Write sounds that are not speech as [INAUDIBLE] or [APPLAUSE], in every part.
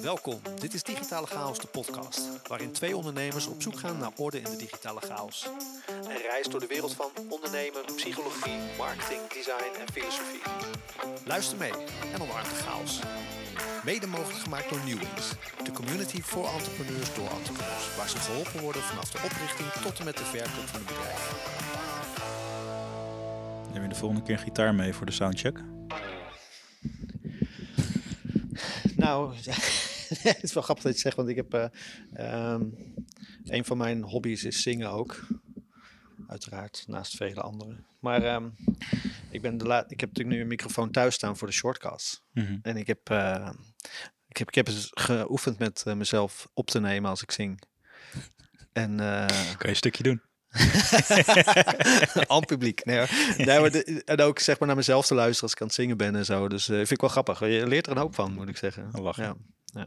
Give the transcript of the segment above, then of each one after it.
Welkom, dit is Digitale Chaos, de podcast, waarin twee ondernemers op zoek gaan naar orde in de digitale chaos. Een reis door de wereld van ondernemen, psychologie, marketing, design en filosofie. Luister mee en omarm de chaos. Mede mogelijk gemaakt door Newings, de community voor entrepreneurs door entrepreneurs, waar ze geholpen worden vanaf de oprichting tot en met de verkoop van een bedrijf. Neem je de volgende keer gitaar mee voor de soundcheck? Nou, [LAUGHS] het is wel grappig dat je zegt, want ik heb... eh, ehm, een van mijn hobby's is zingen ook. Uiteraard, naast vele andere. Maar ehm, ik, ben de la ik heb natuurlijk nu een microfoon thuis staan voor de shortcast. Mhm. En ik heb, eh, ik heb, ik heb eens geoefend met eh, mezelf op te nemen als ik zing. En Kan je een stukje doen? [LAUGHS] al publiek. Nee, hoor. nee, maar de- en ook zeg maar naar mezelf te luisteren als ik aan het zingen ben en zo. Dus eh, vind ik wel grappig. Je leert er een hoop van, moet ik zeggen. Lachen. Ja, ja.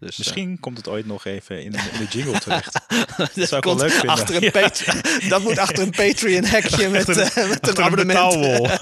Dus, eh, Misschien komt het ooit nog even in de, in de jingle [LAUGHS] terecht. dat zou ik wel leuk vinden. Achter een Ja. [LAUGHS] Dat moet achter een [LAUGHS] Patreon-hekje met, een- eh, met een achter een abonnement.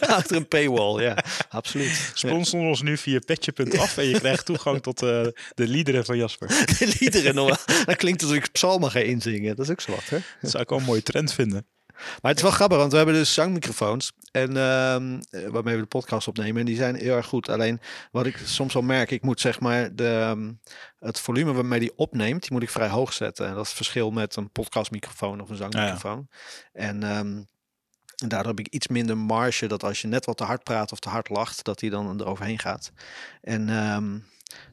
achter een paywall, ja. Absoluut. Sponsor ons nu via petje.af en je krijgt toegang tot eh, de liederen van Jasper. De liederen nog. Dat klinkt alsof ik psalmen ga inzingen. Dat is ook zo wat, hè? Dat zou ik wel een mooie trend vinden. Maar het is wel grappig, want we hebben dus zangmicrofoons. En ehm, eh, waarmee we de podcast opnemen. En die zijn heel erg goed. Alleen wat ik soms wel merk, ik moet zeg maar de, ehm, het volume waarmee die opneemt, die moet ik vrij hoog zetten. En dat is het verschil met een podcastmicrofoon of een zangmicrofoon. En, ehm, en daardoor heb ik iets minder marge dat als je net wat te hard praat of te hard lacht, dat die dan eroverheen gaat. En,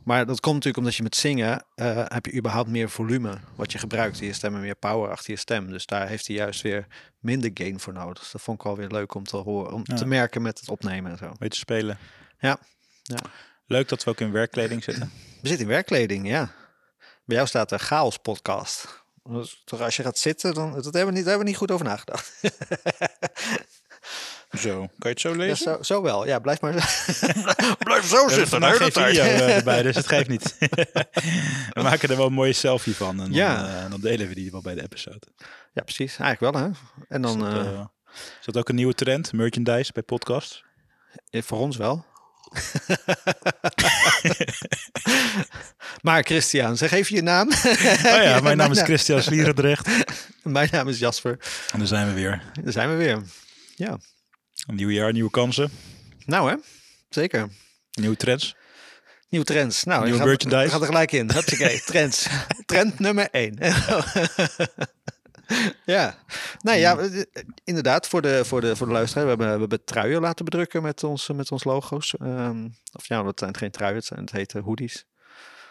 maar dat komt natuurlijk omdat je met zingen eh, heb je überhaupt meer volume wat je gebruikt in je stem en meer power achter je stem. Dus daar heeft hij juist weer minder gain voor nodig. Dus dat vond ik wel weer leuk om te horen, om Ja. te merken met het opnemen en zo. Weet je spelen. Ja. Ja. Leuk dat we ook in werkkleding zitten. We zitten in werkkleding, ja. Bij jou staat er chaos podcast. Dus toch als je gaat zitten, dan dat hebben we niet, daar hebben we niet goed over nagedacht. [LAUGHS] Zo, kan je het zo Ja, lezen? zo, zo wel. Ja, blijf maar. [LAUGHS] blijf zo We zitten. hele geen tijd. eh, erbij, dus het geeft niet. [LAUGHS] we maken er wel een mooie selfie van en dan, Ja. eh, dan delen we die wel bij de episode. Ja, precies. Eigenlijk wel, hè? En dan is, dat, eh, is dat ook een nieuwe trend, merchandise bij podcasts? eh, voor ons wel. [LAUGHS] maar Christian, zeg even je naam. Oh ja, mijn naam is Christian Slierendrecht. Mijn naam is Jasper. En daar zijn we weer. Daar zijn we weer. Ja. Een nieuw jaar, nieuwe kansen, Nou hè, zeker. nieuwe trends. Nieuwe trends. Nou, Nieuwe gaat- merchandise. Gaat er gelijk in. Oké, [LAUGHS] trends. Trend nummer één. [LAUGHS] ja. Nou ja, eh, inderdaad, voor de, voor de, voor de luisteraar. We hebben, we hebben truien laten bedrukken met, ons, met ons logo's. Ehm, of ja, dat zijn geen truien, het, zijn, het heet eh,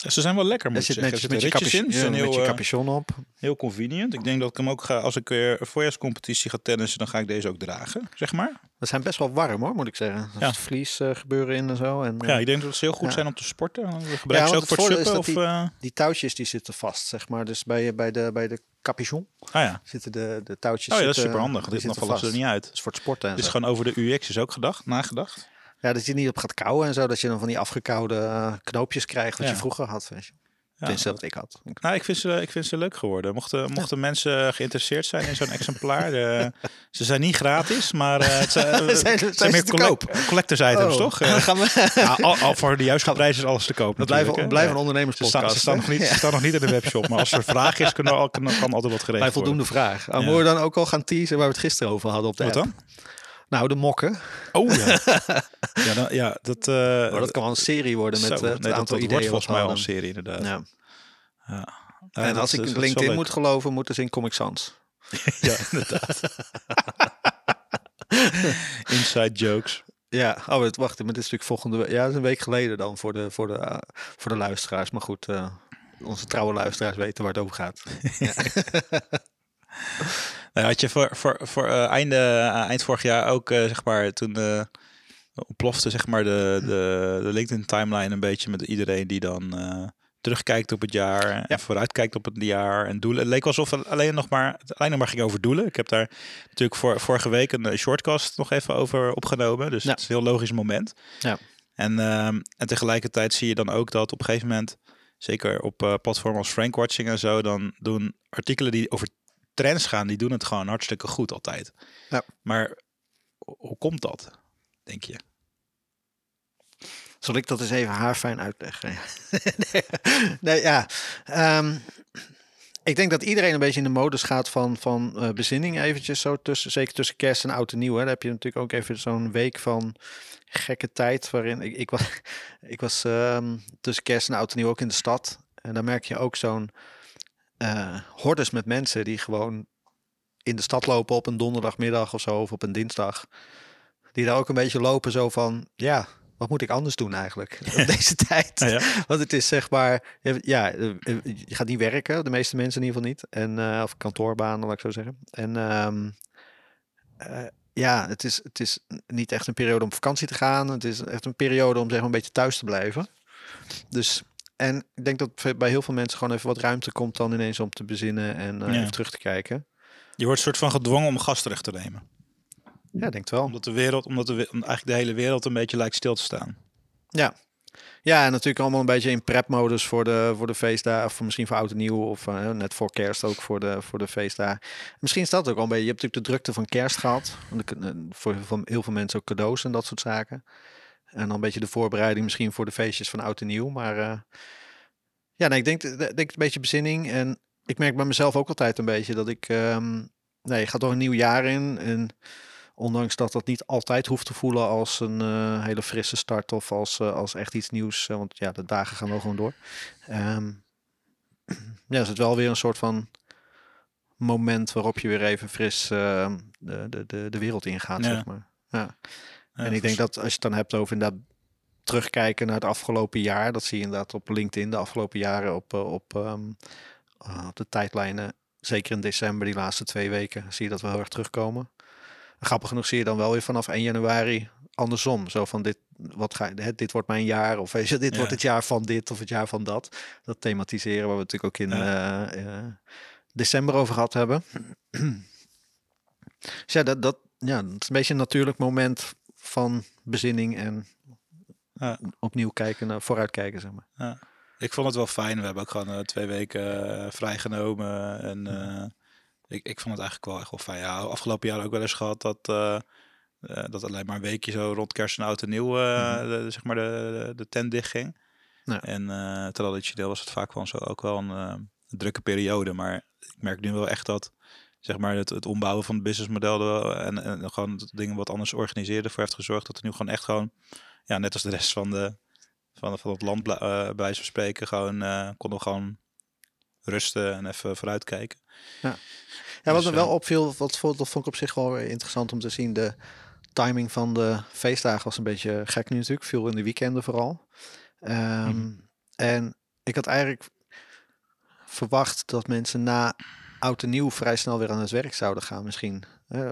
Ze zijn wel lekker, moet Er zit zeggen. netjes Er met je, in. Ja, met heel, je eh, capuchon op. heel convenient. Ik denk dat ik hem ook ga, als ik weer een voorjaarscompetitie ga tennissen, dan ga ik deze ook dragen, zeg maar. We zijn best wel warm hoor, moet ik zeggen. Er Ja. zit vlies eh, gebeuren in en zo. En, Ja, eh, ik denk dat ze heel goed Ja. zijn om te sporten. Gebruiken ze ook voor het het suppen of... die- eh, Die touwtjes die zitten vast, zeg maar. Dus bij, bij, de, bij de capuchon ah ja. zitten de, de touwtjes. Oh ja, dat is super handig. Dit nog vallen ze er niet uit. Is voor het sporten en is zo. gewoon over de UX is ook gedacht, nagedacht. Ja, dat je niet op gaat kauwen en zo. Dat je dan van die afgekoude eh, knoopjes krijgt wat Ja. je vroeger had. Weet je. Ja. Tenminste, wat ik had. Nou, ik vind, ze, ik vind ze leuk geworden. Mochten, mochten mensen geïnteresseerd zijn in zo'n exemplaar. eh, [LAUGHS] ze zijn niet gratis, maar eh, het [LAUGHS] zijn, het Zijn- zijn, zijn ze meer te koop? collectors items, Oh, toch? [LAUGHS] Gaan we, al, al voor de juiste prijs is alles te koop natuurlijk, blijven, blijven Ja. een Ze ondernemerspodcast. staan, ze, staan nog niet, ze staan nog niet in de webshop, maar als er vraag is, kan, kan, kan altijd wat geregeld Bij voldoende worden. vraag. Oh, Ja. Moeten we dan ook al gaan teasen waar we het gisteren over hadden op de Wat app? dan? Nou, de mokken. Oh ja. [LAUGHS] ja, ja dat, eh Maar dat kan wel een serie worden met zo, eh, het nee, dat, aantal dat ideeën volgens mij al een serie inderdaad. Ja. Ja. En Ja, als ik is- LinkedIn moet geloven, moeten ze in Comic Sans. [LAUGHS] Ja, inderdaad. [LAUGHS] Inside jokes. Ja, oh, het- wacht, maar dit is natuurlijk volgende week. Ja, dat is een week geleden dan voor de, voor de, eh, voor de luisteraars. Maar goed, onze trouwe luisteraars weten waar het over gaat. Nou, had je voor, voor, voor eh, einde, eh, eind vorig jaar ook, eh, zeg maar, toen ontplofte zeg maar de, de, de LinkedIn timeline een beetje met iedereen die dan terugkijkt op het jaar en vooruitkijkt op het jaar en doelen. Het leek alsof het alleen nog maar, het alleen nog maar ging over doelen. Ik heb daar natuurlijk voor, vorige week een shortcast nog even over opgenomen, dus Ja. het is een heel logisch moment. Ja. En, ehm, en tegelijkertijd zie je dan ook dat op een gegeven moment, zeker op eh, platformen als Frankwatching en zo, dan doen artikelen die over trends gaan, die doen het gewoon hartstikke goed altijd. Ja. Maar ho- hoe komt dat, denk je? Zal ik dat eens even haarfijn uitleggen? [LAUGHS] nee, nee, ja. Ehm, ik denk dat iedereen een beetje in de modus gaat van, van uh, bezinning eventjes zo tussen, zeker tussen kerst en oud en nieuw. Hè. Dan heb je natuurlijk ook even zo'n week van gekke tijd waarin ik, ik was, [LAUGHS] ik was ehm, tussen kerst en oud en nieuw ook in de stad. En dan merk je ook zo'n uh, hordes met mensen die gewoon in de stad lopen op een donderdagmiddag of zo, of op een dinsdag. Die daar ook een beetje lopen zo van, ja, wat moet ik anders doen eigenlijk [LAUGHS] op deze tijd? Ja, Want het is zeg maar, ja, eh, je gaat niet werken, de meeste mensen in ieder geval niet. En, uh, of kantoorbanen, laat ik zo zeggen. En um, uh, ja, het is, het is niet echt een periode om vakantie te gaan. Het is echt een periode om zeg maar een beetje thuis te blijven. Dus, en ik denk dat bij heel veel mensen gewoon even wat ruimte komt dan ineens om te bezinnen en uh, even terug te kijken. Je wordt soort van gedwongen om gastrecht te nemen. Ja, denk wel. Omdat de wereld, omdat de, eigenlijk de hele wereld een beetje lijkt stil te staan. Ja. Ja, en natuurlijk allemaal een beetje in prep-modus voor de, voor de feestdagen. Of misschien voor oud en nieuw. Of uh, net voor kerst ook voor de, voor de feestdagen. Misschien is dat ook al een beetje. Je hebt natuurlijk de drukte van kerst gehad. Voor heel veel mensen ook cadeaus en dat soort zaken. En dan een beetje de voorbereiding misschien voor de feestjes van oud en nieuw. Maar uh, ja, nee, ik denk, denk een beetje bezinning. En ik merk bij mezelf ook altijd een beetje dat ik... Um, nee, gaat door een nieuw jaar in. En Ondanks dat dat niet altijd hoeft te voelen als een uh, hele frisse start of als, uh, als echt iets nieuws. Want ja, de dagen gaan wel gewoon door. Um, [CLEARS THROAT] ja, is het wel weer een soort van moment waarop je weer even fris ehm, de, de, de, de wereld ingaat, ja. zeg maar. Ja. En ik denk dat als je het dan hebt over inderdaad terugkijken naar het afgelopen jaar, dat zie je inderdaad op LinkedIn de afgelopen jaren op, op, um, op de tijdlijnen. Zeker in december, die laatste twee weken, zie je dat wel heel erg terugkomen grappig genoeg zie je dan wel weer vanaf 1 januari andersom. Zo van dit, wat ga, dit, dit wordt mijn jaar. Of weet je, dit wordt het jaar van dit of het jaar van dat. Dat thematiseren waar we natuurlijk ook in ja. uh, december over gehad hebben. [CLEARS THROAT] dus ja, dat, dat, ja, dat is een beetje een natuurlijk moment van bezinning en ja. opnieuw kijken, naar vooruitkijken, zeg maar. Ja. Ik vond het wel fijn. We hebben ook gewoon uh, twee weken uh, vrijgenomen en ik, ik vond het eigenlijk wel echt wel fijn. Ja, afgelopen jaar ook wel eens gehad dat, dat alleen maar een weekje zo rond kerst en oud en nieuw, -hmm. de, zeg maar de, de tent dicht ging. Ja. En traditioneel was het vaak wel zo ook wel een, drukke periode. Maar ik merk nu wel echt dat zeg maar het, het ombouwen van het businessmodel en, en gewoon dingen wat anders organiseren ervoor heeft gezorgd dat er nu gewoon echt gewoon, ja, net als de rest van de van, van het land bij wijze van spreken, gewoon konden we gewoon rusten en even vooruitkijken. Ja. Ja, wat dus, me wel opviel, wat vond, dat vond ik op zich wel interessant om te zien. De timing van de feestdagen was een beetje gek nu natuurlijk. Veel in de weekenden vooral. Um, mm. En ik had eigenlijk verwacht dat mensen na oud en nieuw vrij snel weer aan het werk zouden gaan misschien.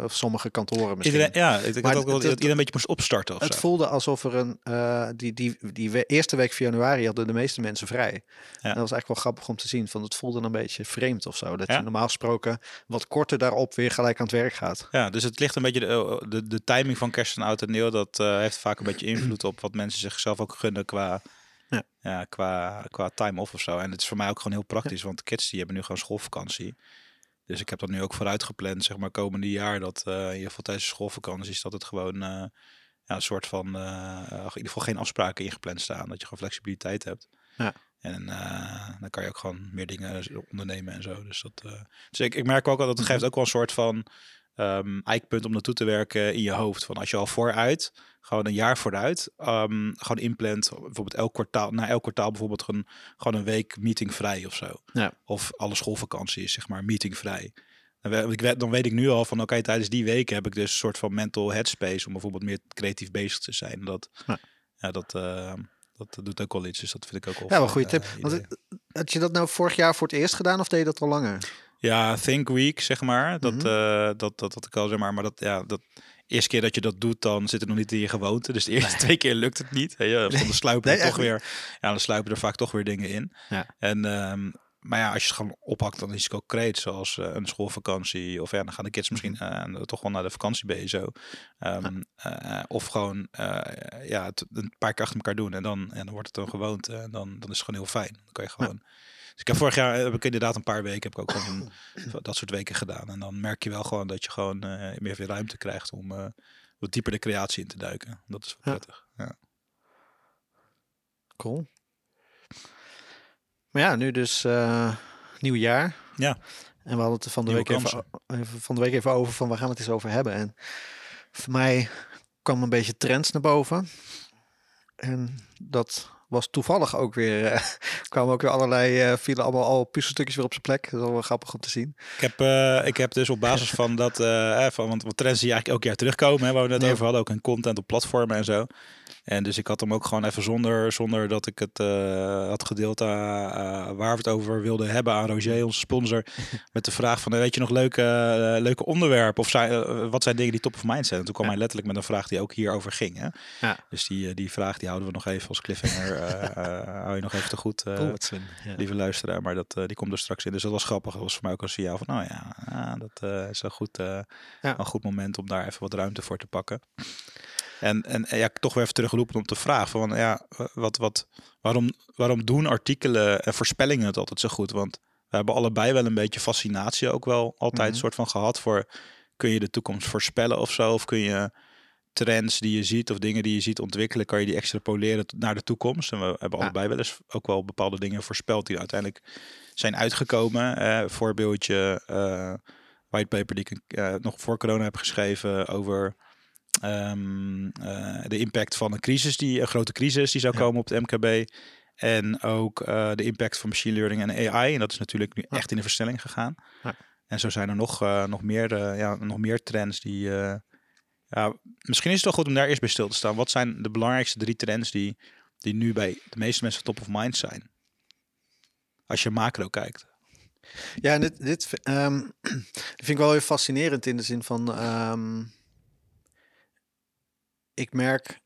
Of sommige kantoren misschien. Iedereen, ja, ik denk maar ook wel dat iedereen een beetje moest opstarten. het voelde alsof er een... Uh, die, die, die eerste week van januari hadden de meeste mensen vrij. Ja. En dat was eigenlijk wel grappig om te zien. Van het voelde een beetje vreemd of zo. Dat ja. je normaal gesproken wat korter daarop weer gelijk aan het werk gaat. Ja, dus het ligt een beetje... De, de, de timing van kerst en oud en nieuw... dat uh, heeft vaak een beetje invloed op wat mensen zichzelf ook gunnen qua... Ja. ja, qua, qua time off of zo. En het is voor mij ook gewoon heel praktisch. Want de kids die hebben nu gewoon schoolvakantie. Dus ik heb dat nu ook vooruit gepland, zeg maar, komende jaar. Dat uh, in ieder geval tijdens de schoolvakanties, dat het gewoon uh, ja, een soort van, uh, in ieder geval geen afspraken ingepland staan. Dat je gewoon flexibiliteit hebt. Ja. En dan kan je ook gewoon meer dingen ondernemen en zo. Dus, dat, dus ik, ik merk ook al dat het geeft ook wel een soort van um, eikpunt om naartoe te werken in je hoofd. Van als je al vooruit, gewoon een jaar vooruit, um, gewoon inplant, bijvoorbeeld elk kwartaal, na elk kwartaal bijvoorbeeld gewoon, gewoon een week meetingvrij of zo. Ja. Of alle schoolvakantie is zeg maar meetingvrij. Dan weet ik nu al van oké, okay, tijdens die weken heb ik dus een soort van mental headspace om bijvoorbeeld meer creatief bezig te zijn. Dat, ja. ja dat, uh, dat doet ook wel iets, dus dat vind ik ook wel. Ja, wel goede tip. Uh, Want, had je dat nou vorig jaar voor het eerst gedaan of deed je dat al langer? Ja, Think Week, zeg maar. Dat, mm -hmm. uh, dat, dat, dat ik al zeg maar. Maar dat, ja, dat eerste keer dat je dat doet, dan zit het nog niet in je gewoonte. Dus de eerste nee. [LAUGHS] twee keer lukt het niet. Hey, ja, dan sluipen nee, er toch weer. Ja, dan sluipen er vaak toch weer dingen in. Ja. En um, maar ja, als je het gewoon oppakt, dan is het ook concreet, zoals uh, een schoolvakantie. Of ja, dan gaan de kids misschien uh, toch wel naar de vakantie bij zo. Um, uh, of gewoon ja, het een paar keer achter elkaar doen en dan, en dan wordt het een gewoonte. En dan, dan is het gewoon heel fijn. Dan kan je gewoon. Ja. Dus ik heb vorig jaar heb ik inderdaad een paar weken heb ik ook gewoon dat soort weken gedaan. En dan merk je wel gewoon dat je gewoon meer veel ruimte krijgt om wat dieper de creatie in te duiken. Dat is wel prettig. Ja. Cool. Maar ja, nu dus uh, nieuw jaar. Ja. En we hadden het van de, week even, even, van de week even over van waar gaan we het eens over hebben. En voor mij kwam een beetje trends naar boven. En dat was toevallig ook weer, uh, [LAUGHS] kwamen ook weer allerlei, uh, vielen allemaal al puzzelstukjes weer op zijn plek. Dat is wel grappig om te zien. Ik heb, uh, ik heb dus op basis van dat, van, want trends die eigenlijk elk jaar terugkomen, hè, waar we het net over hadden, ook in content op platformen en zo. En dus ik had hem ook gewoon even zonder, zonder dat ik het uh, had gedeeld uh, waar we het over wilden hebben aan Roger, onze sponsor. [LAUGHS] Met de vraag van, weet je nog leuke, leuke onderwerpen of zijn, wat zijn dingen die top of mind zijn? En toen kwam ja. hij letterlijk met een vraag die ook hierover ging. Hè? Ja. Dus die, die vraag die houden we nog even als cliffhanger. hou je nog even te goed, ja. lieve luisteraar. Maar dat, die komt er straks in. Dus dat was grappig. Dat was voor mij ook een signaal van, nou ja, dat is een goed, een goed moment om daar even wat ruimte voor te pakken. En, en ja, toch weer even teruggeroepen om te vragen van ja, wat, wat, waarom, waarom doen artikelen en voorspellingen het altijd zo goed? Want we hebben allebei wel een beetje fascinatie ook wel altijd Mhm. een soort van gehad voor kun je de toekomst voorspellen of zo? Of kun je trends die je ziet of dingen die je ziet ontwikkelen, kan je die extrapoleren naar de toekomst? En we hebben Ja. allebei wel eens ook wel bepaalde dingen voorspeld die uiteindelijk zijn uitgekomen. Eh, voorbeeldje, eh whitepaper die ik eh, nog voor corona heb geschreven over ehm, eh, de impact van een crisis, die een grote crisis die zou Ja. komen op de MKB. En ook eh, de impact van machine learning en AI. En dat is natuurlijk nu echt in de versnelling gegaan. Ja. En zo zijn er nog, eh, nog, meer, ja, nog meer trends die. ja, misschien is het wel goed om daar eerst bij stil te staan. Wat zijn de belangrijkste drie trends die, die nu bij de meeste mensen top of mind zijn? Als je macro kijkt. Ja, en dit, dit ehm, [CLEARS THROAT] vind ik wel heel fascinerend in de zin van. ehm, ik merk.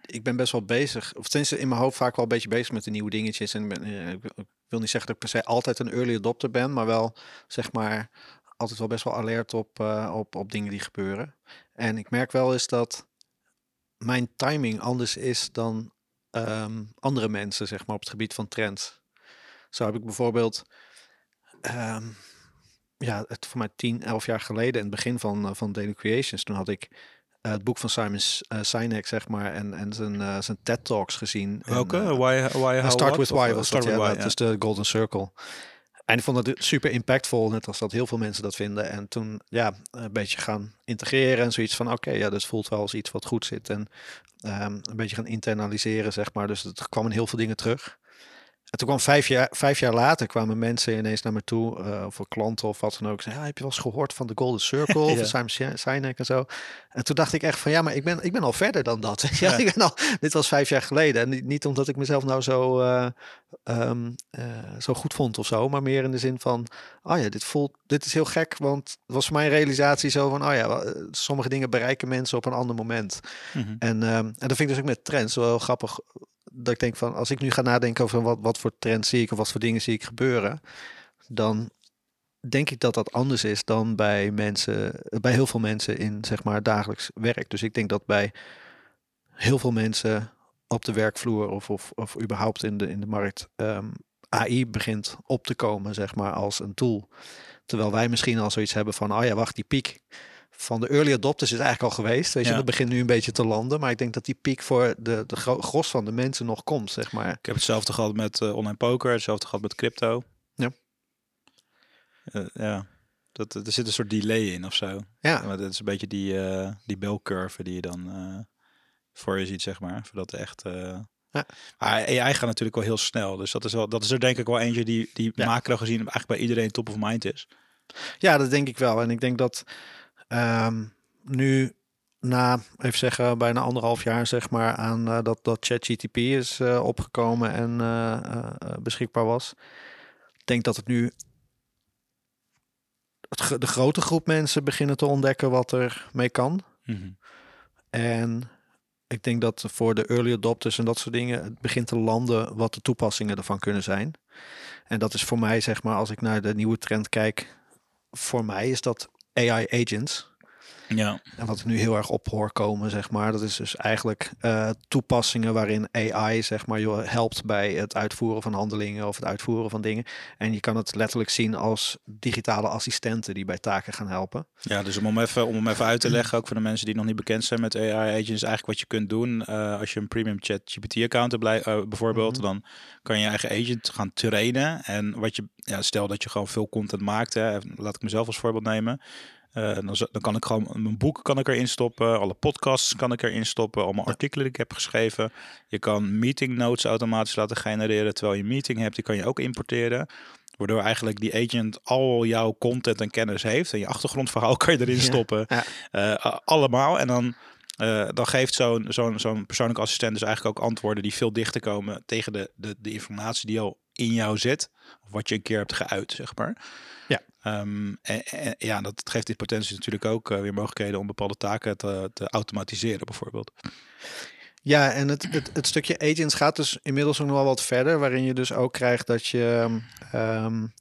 Ik ben best wel bezig, of tenminste in mijn hoofd vaak wel een beetje bezig met de nieuwe dingetjes. En eh, ik wil- niet zeggen dat ik per se altijd een early adopter ben, maar wel zeg maar altijd wel best wel alert op, eh, op, op dingen die gebeuren. En ik merk wel eens dat mijn timing anders is dan ehm, andere mensen, zeg maar, op het gebied van trends. Zo heb ik bijvoorbeeld ehm, ja, het voor mij 10, 11 jaar geleden, in het begin van, eh, van Daily Creations, toen had ik het boek van Simon eh, Sinek, zeg maar, en, en zijn, eh, zijn TED Talks gezien. En, Welke? eh, why, why, how, Start what? with Why eh, was Start dat, with ja, Why, dat is de Golden Circle. En ik vond het super impactvol, net als dat heel veel mensen dat vinden. En toen ja, een beetje gaan integreren en zoiets van, oké, ja, dus voelt wel als iets wat goed zit. En ehm, een beetje gaan internaliseren, zeg maar. Dus het kwam in heel veel dingen terug. En toen kwam vijf jaar, vijf jaar later kwamen mensen ineens naar me toe, eh, of klanten of wat dan ook. Zeiden, ja, heb je wel eens gehoord van de Golden Circle [LAUGHS] of Ja. Simon Si- Sinek en zo? En toen dacht ik echt van, ja, maar ik ben, ik ben al verder dan dat. [LAUGHS] ja, ik ben al, dit was vijf jaar geleden. En niet, niet omdat ik mezelf nou zo, eh, ehm, eh, zo goed vond of zo, maar meer in de zin van, oh ja, dit voelt, dit is heel gek, want het was voor mij een realisatie zo van, oh ja, sommige dingen bereiken mensen op een ander moment. Mhm. En, ehm, en dat vind ik dus ook met trends wel heel grappig. Dat ik denk van, als ik nu ga nadenken over wat, wat voor trends zie ik of wat voor dingen zie ik gebeuren, dan denk ik dat dat anders is dan bij mensen, bij heel veel mensen in zeg maar dagelijks werk. Dus ik denk dat bij heel veel mensen op de werkvloer of, of, of überhaupt in de, in de markt ehm, AI begint op te komen, zeg maar, als een tool. Terwijl wij misschien al zoiets hebben van, oh ja, wacht, die piek van de early adopters is eigenlijk al geweest. Weet je, Ja. dat begint nu een beetje te landen. Maar ik denk dat die piek voor de, de gro- gros van de mensen nog komt, zeg maar. Ik heb hetzelfde gehad met eh, online poker, hetzelfde gehad met crypto. Ja. Eh, ja, dat, er zit een soort delay in of zo. Ja, Maar dat is een beetje die, eh die belcurve die je dan eh, voor je ziet, zeg maar. Voordat echt... eh Ja. Maar AI gaat natuurlijk wel heel snel. Dus dat is, wel, dat is er denk ik wel eentje die, die Ja. macro gezien eigenlijk bij iedereen top of mind is. ja, dat denk ik wel. En ik denk dat ehm, nu na, even zeggen, bijna anderhalf jaar, zeg maar, aan eh, dat, dat ChatGTP is eh, opgekomen en eh, beschikbaar was. Ik denk dat het nu het, de grote groep mensen beginnen te ontdekken wat er mee kan. Mhm. En ik denk dat voor de early adopters en dat soort dingen het begint te landen wat de toepassingen ervan kunnen zijn. En dat is voor mij, zeg maar, als ik naar de nieuwe trend kijk, voor mij is dat AI agents. Ja. En wat ik nu heel erg op hoor komen, zeg maar, dat is dus eigenlijk uh, toepassingen waarin AI, zeg maar, je helpt bij het uitvoeren van handelingen of het uitvoeren van dingen. En je kan het letterlijk zien als digitale assistenten die bij taken gaan helpen. Ja, dus om hem even, om hem even uit te leggen, ook voor de mensen die nog niet bekend zijn met AI agents, eigenlijk wat je kunt doen uh, als je een premium chat GPT account hebt, uh, bijvoorbeeld, mm -hmm. dan kan je, je eigen agent gaan trainen. En wat je, ja, stel dat je gewoon veel content maakt, hè, laat ik mezelf als voorbeeld nemen. Uh, dan, dan, kan ik gewoon mijn boek kan ik erin stoppen, alle podcasts kan ik erin stoppen, allemaal artikelen die ik heb geschreven. Je kan meeting notes automatisch laten genereren terwijl je een meeting hebt, die kan je ook importeren. Waardoor eigenlijk die agent al jouw content en kennis heeft. En je achtergrondverhaal [LAUGHS] kan je erin stoppen. Ja, ja. Uh, allemaal. En dan, uh, dan geeft zo'n zo'n zo'n persoonlijke assistent dus eigenlijk ook antwoorden die veel dichter komen tegen de, de, de informatie die al in jou zit. Of wat je een keer hebt geuit, zeg maar. Ja. Um, en, en, ja, dat geeft die potentie natuurlijk ook uh, weer mogelijkheden om bepaalde taken te, te automatiseren, bijvoorbeeld. Ja, en het, het, het, stukje agents gaat dus inmiddels ook nog wel wat verder, waarin je dus ook krijgt dat je um,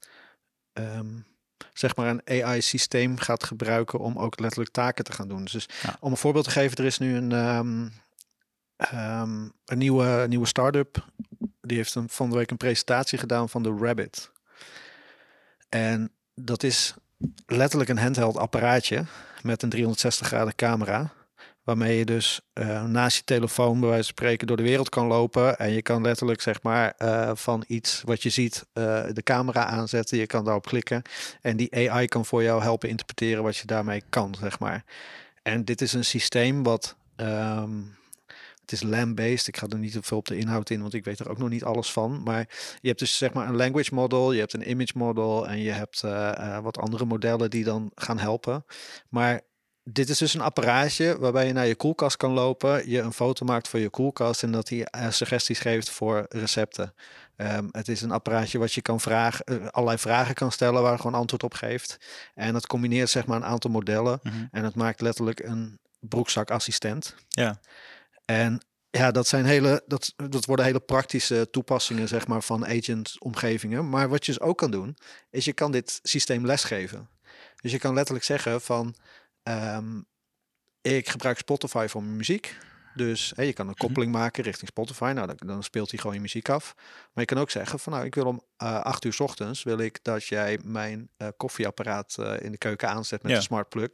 um, zeg maar een AI-systeem gaat gebruiken om ook letterlijk taken te gaan doen. Dus ja. om een voorbeeld te geven, er is nu een, um, een nieuwe, nieuwe start-up. Die heeft een, van de week een presentatie gedaan van de Rabbit. En dat is letterlijk een handheld apparaatje met een 360 graden camera. Waarmee je dus uh, naast je telefoon bij wijze van spreken door de wereld kan lopen. En je kan letterlijk zeg maar uh, van iets wat je ziet uh, de camera aanzetten. Je kan daarop klikken. En die AI kan voor jou helpen interpreteren wat je daarmee kan, zeg maar. En dit is een systeem wat... Um, het is LAM-based. Ik ga er niet veel op de inhoud in, want ik weet er ook nog niet alles van. Maar je hebt dus zeg maar een language model, je hebt een image model en je hebt wat andere modellen die dan gaan helpen. Maar dit is dus een apparaatje waarbij je naar je koelkast kan lopen, je een foto maakt van je koelkast en dat hij uh, suggesties geeft voor recepten. Um, het is een apparaatje wat je kan vragen, uh, allerlei vragen kan stellen waar gewoon antwoord op geeft. En dat combineert zeg maar een aantal modellen mm -hmm. en het maakt letterlijk een broekzakassistent. Ja. En ja, dat zijn hele, dat, dat worden hele praktische toepassingen zeg maar van agent omgevingen. Maar wat je dus ook kan doen, is je kan dit systeem lesgeven. Dus je kan letterlijk zeggen van Um, ik gebruik Spotify voor mijn muziek. Dus je kan een koppeling maken richting Spotify. Nou, dan, dan, speelt hij gewoon je muziek af. Maar je kan ook zeggen van nou, ik wil om uh, acht uur s ochtends wil ik dat jij mijn uh, koffieapparaat uh, in de keuken aanzet met ja. een smart plug.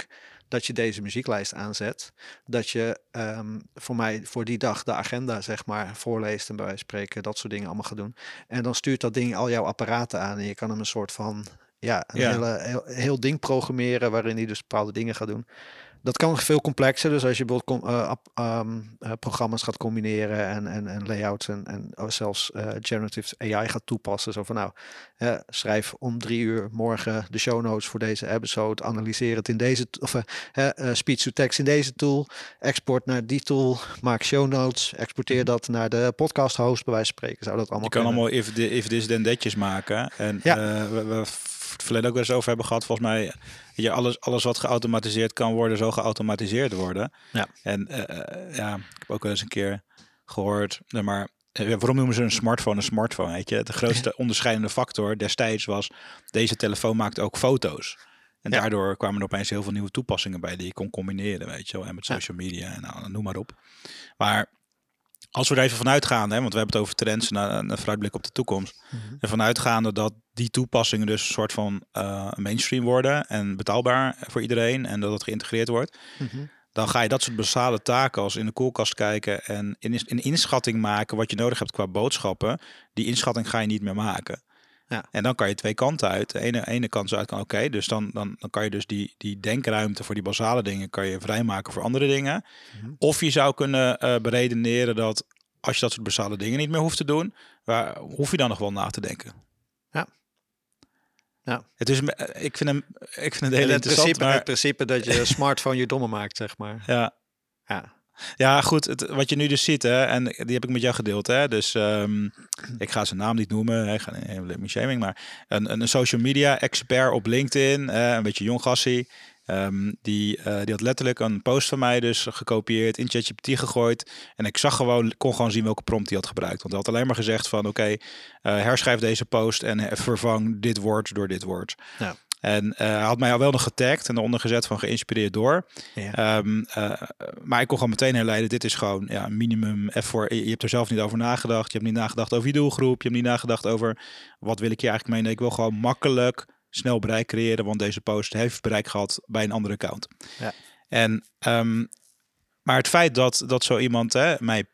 Dat je deze muzieklijst aanzet. Dat je um, voor mij voor die dag de agenda zeg maar voorleest en bij wijze van spreken dat soort dingen allemaal gaat doen. En dan stuurt dat ding al jouw apparaten aan en je kan hem een soort van ja, een Ja. Hele, heel, heel ding programmeren waarin hij dus bepaalde dingen gaat doen. Dat kan veel complexer. Dus als je bijvoorbeeld eh, programma's gaat combineren en, en, en layouts en, en zelfs eh, generative AI gaat toepassen. Zo van nou, schrijf om drie uur morgen de show notes voor deze episode. Analyseer het in deze, of speech to text in deze tool. Export naar die tool. Maak show notes. Exporteer dat naar de podcast host bij wijze van spreken. Zou dat allemaal Je kan kunnen. allemaal if, the, if this then thatjes maken. En Ja. we, we het verleden ook wel eens over hebben gehad. Volgens mij, je, alles, alles wat geautomatiseerd kan worden, zo geautomatiseerd worden. Ja. En eh, ja, ik heb ook wel eens een keer gehoord, maar eh, waarom noemen ze een smartphone een smartphone? Weet je, de grootste onderscheidende factor destijds was deze telefoon maakt ook foto's. En Ja. daardoor kwamen er opeens heel veel nieuwe toepassingen bij die je kon combineren, weet je wel. En met social media en nou, noem maar op. Maar als we er even vanuit gaan, hè, want we hebben het over trends en een een vooruitblik op de toekomst. Mhm. En vanuitgaande dat die toepassingen dus een soort van eh, mainstream worden en betaalbaar voor iedereen en dat het geïntegreerd wordt, Mhm. dan ga je dat soort basale taken als in de koelkast kijken en in, een inschatting maken wat je nodig hebt qua boodschappen. Die inschatting ga je niet meer maken. Ja. En dan kan je twee kanten uit. De ene, ene kant is uit kan, oké, dus dan, dan, dan kan je dus die, die denkruimte voor die basale dingen kan je vrijmaken voor andere dingen. Mhm. Of je zou kunnen eh, beredeneren dat als je dat soort basale dingen niet meer hoeft te doen, waar, hoef je dan nog wel na te denken. Ja. Ja. Het is, eh, ik vind hem, ik vind het heel het, interessant. principe, maar- het principe dat je [LAUGHS] smartphone je dommer maakt, zeg maar. ja, Ja. Ja, goed. Het, wat je nu dus ziet, hè, en die heb ik met jou gedeeld. Hè, dus ehm, ik ga zijn naam niet noemen. Hè, niet shaming, maar een, een social media expert op LinkedIn, een beetje jong gassie. ehm, die, eh, die had letterlijk een post van mij dus gekopieerd, in ChatGPT gegooid. En ik zag gewoon, kon gewoon zien welke prompt hij had gebruikt. Want hij had alleen maar gezegd van, oké, eh, herschrijf deze post en vervang dit woord door dit woord. Ja. En eh, hij had mij al wel nog getagd en eronder gezet van geïnspireerd door. Ja. Ehm, eh, maar ik kon gewoon meteen herleiden, dit is gewoon ja, minimum effort. Je je hebt er zelf niet over nagedacht. Je hebt niet nagedacht over je doelgroep. Je hebt niet nagedacht over wat wil ik hier eigenlijk mee. Ik wil gewoon makkelijk snel bereik creëren, want deze post heeft bereik gehad bij een andere account. Ja. En, ehm, maar het feit dat, dat zo iemand hè, mij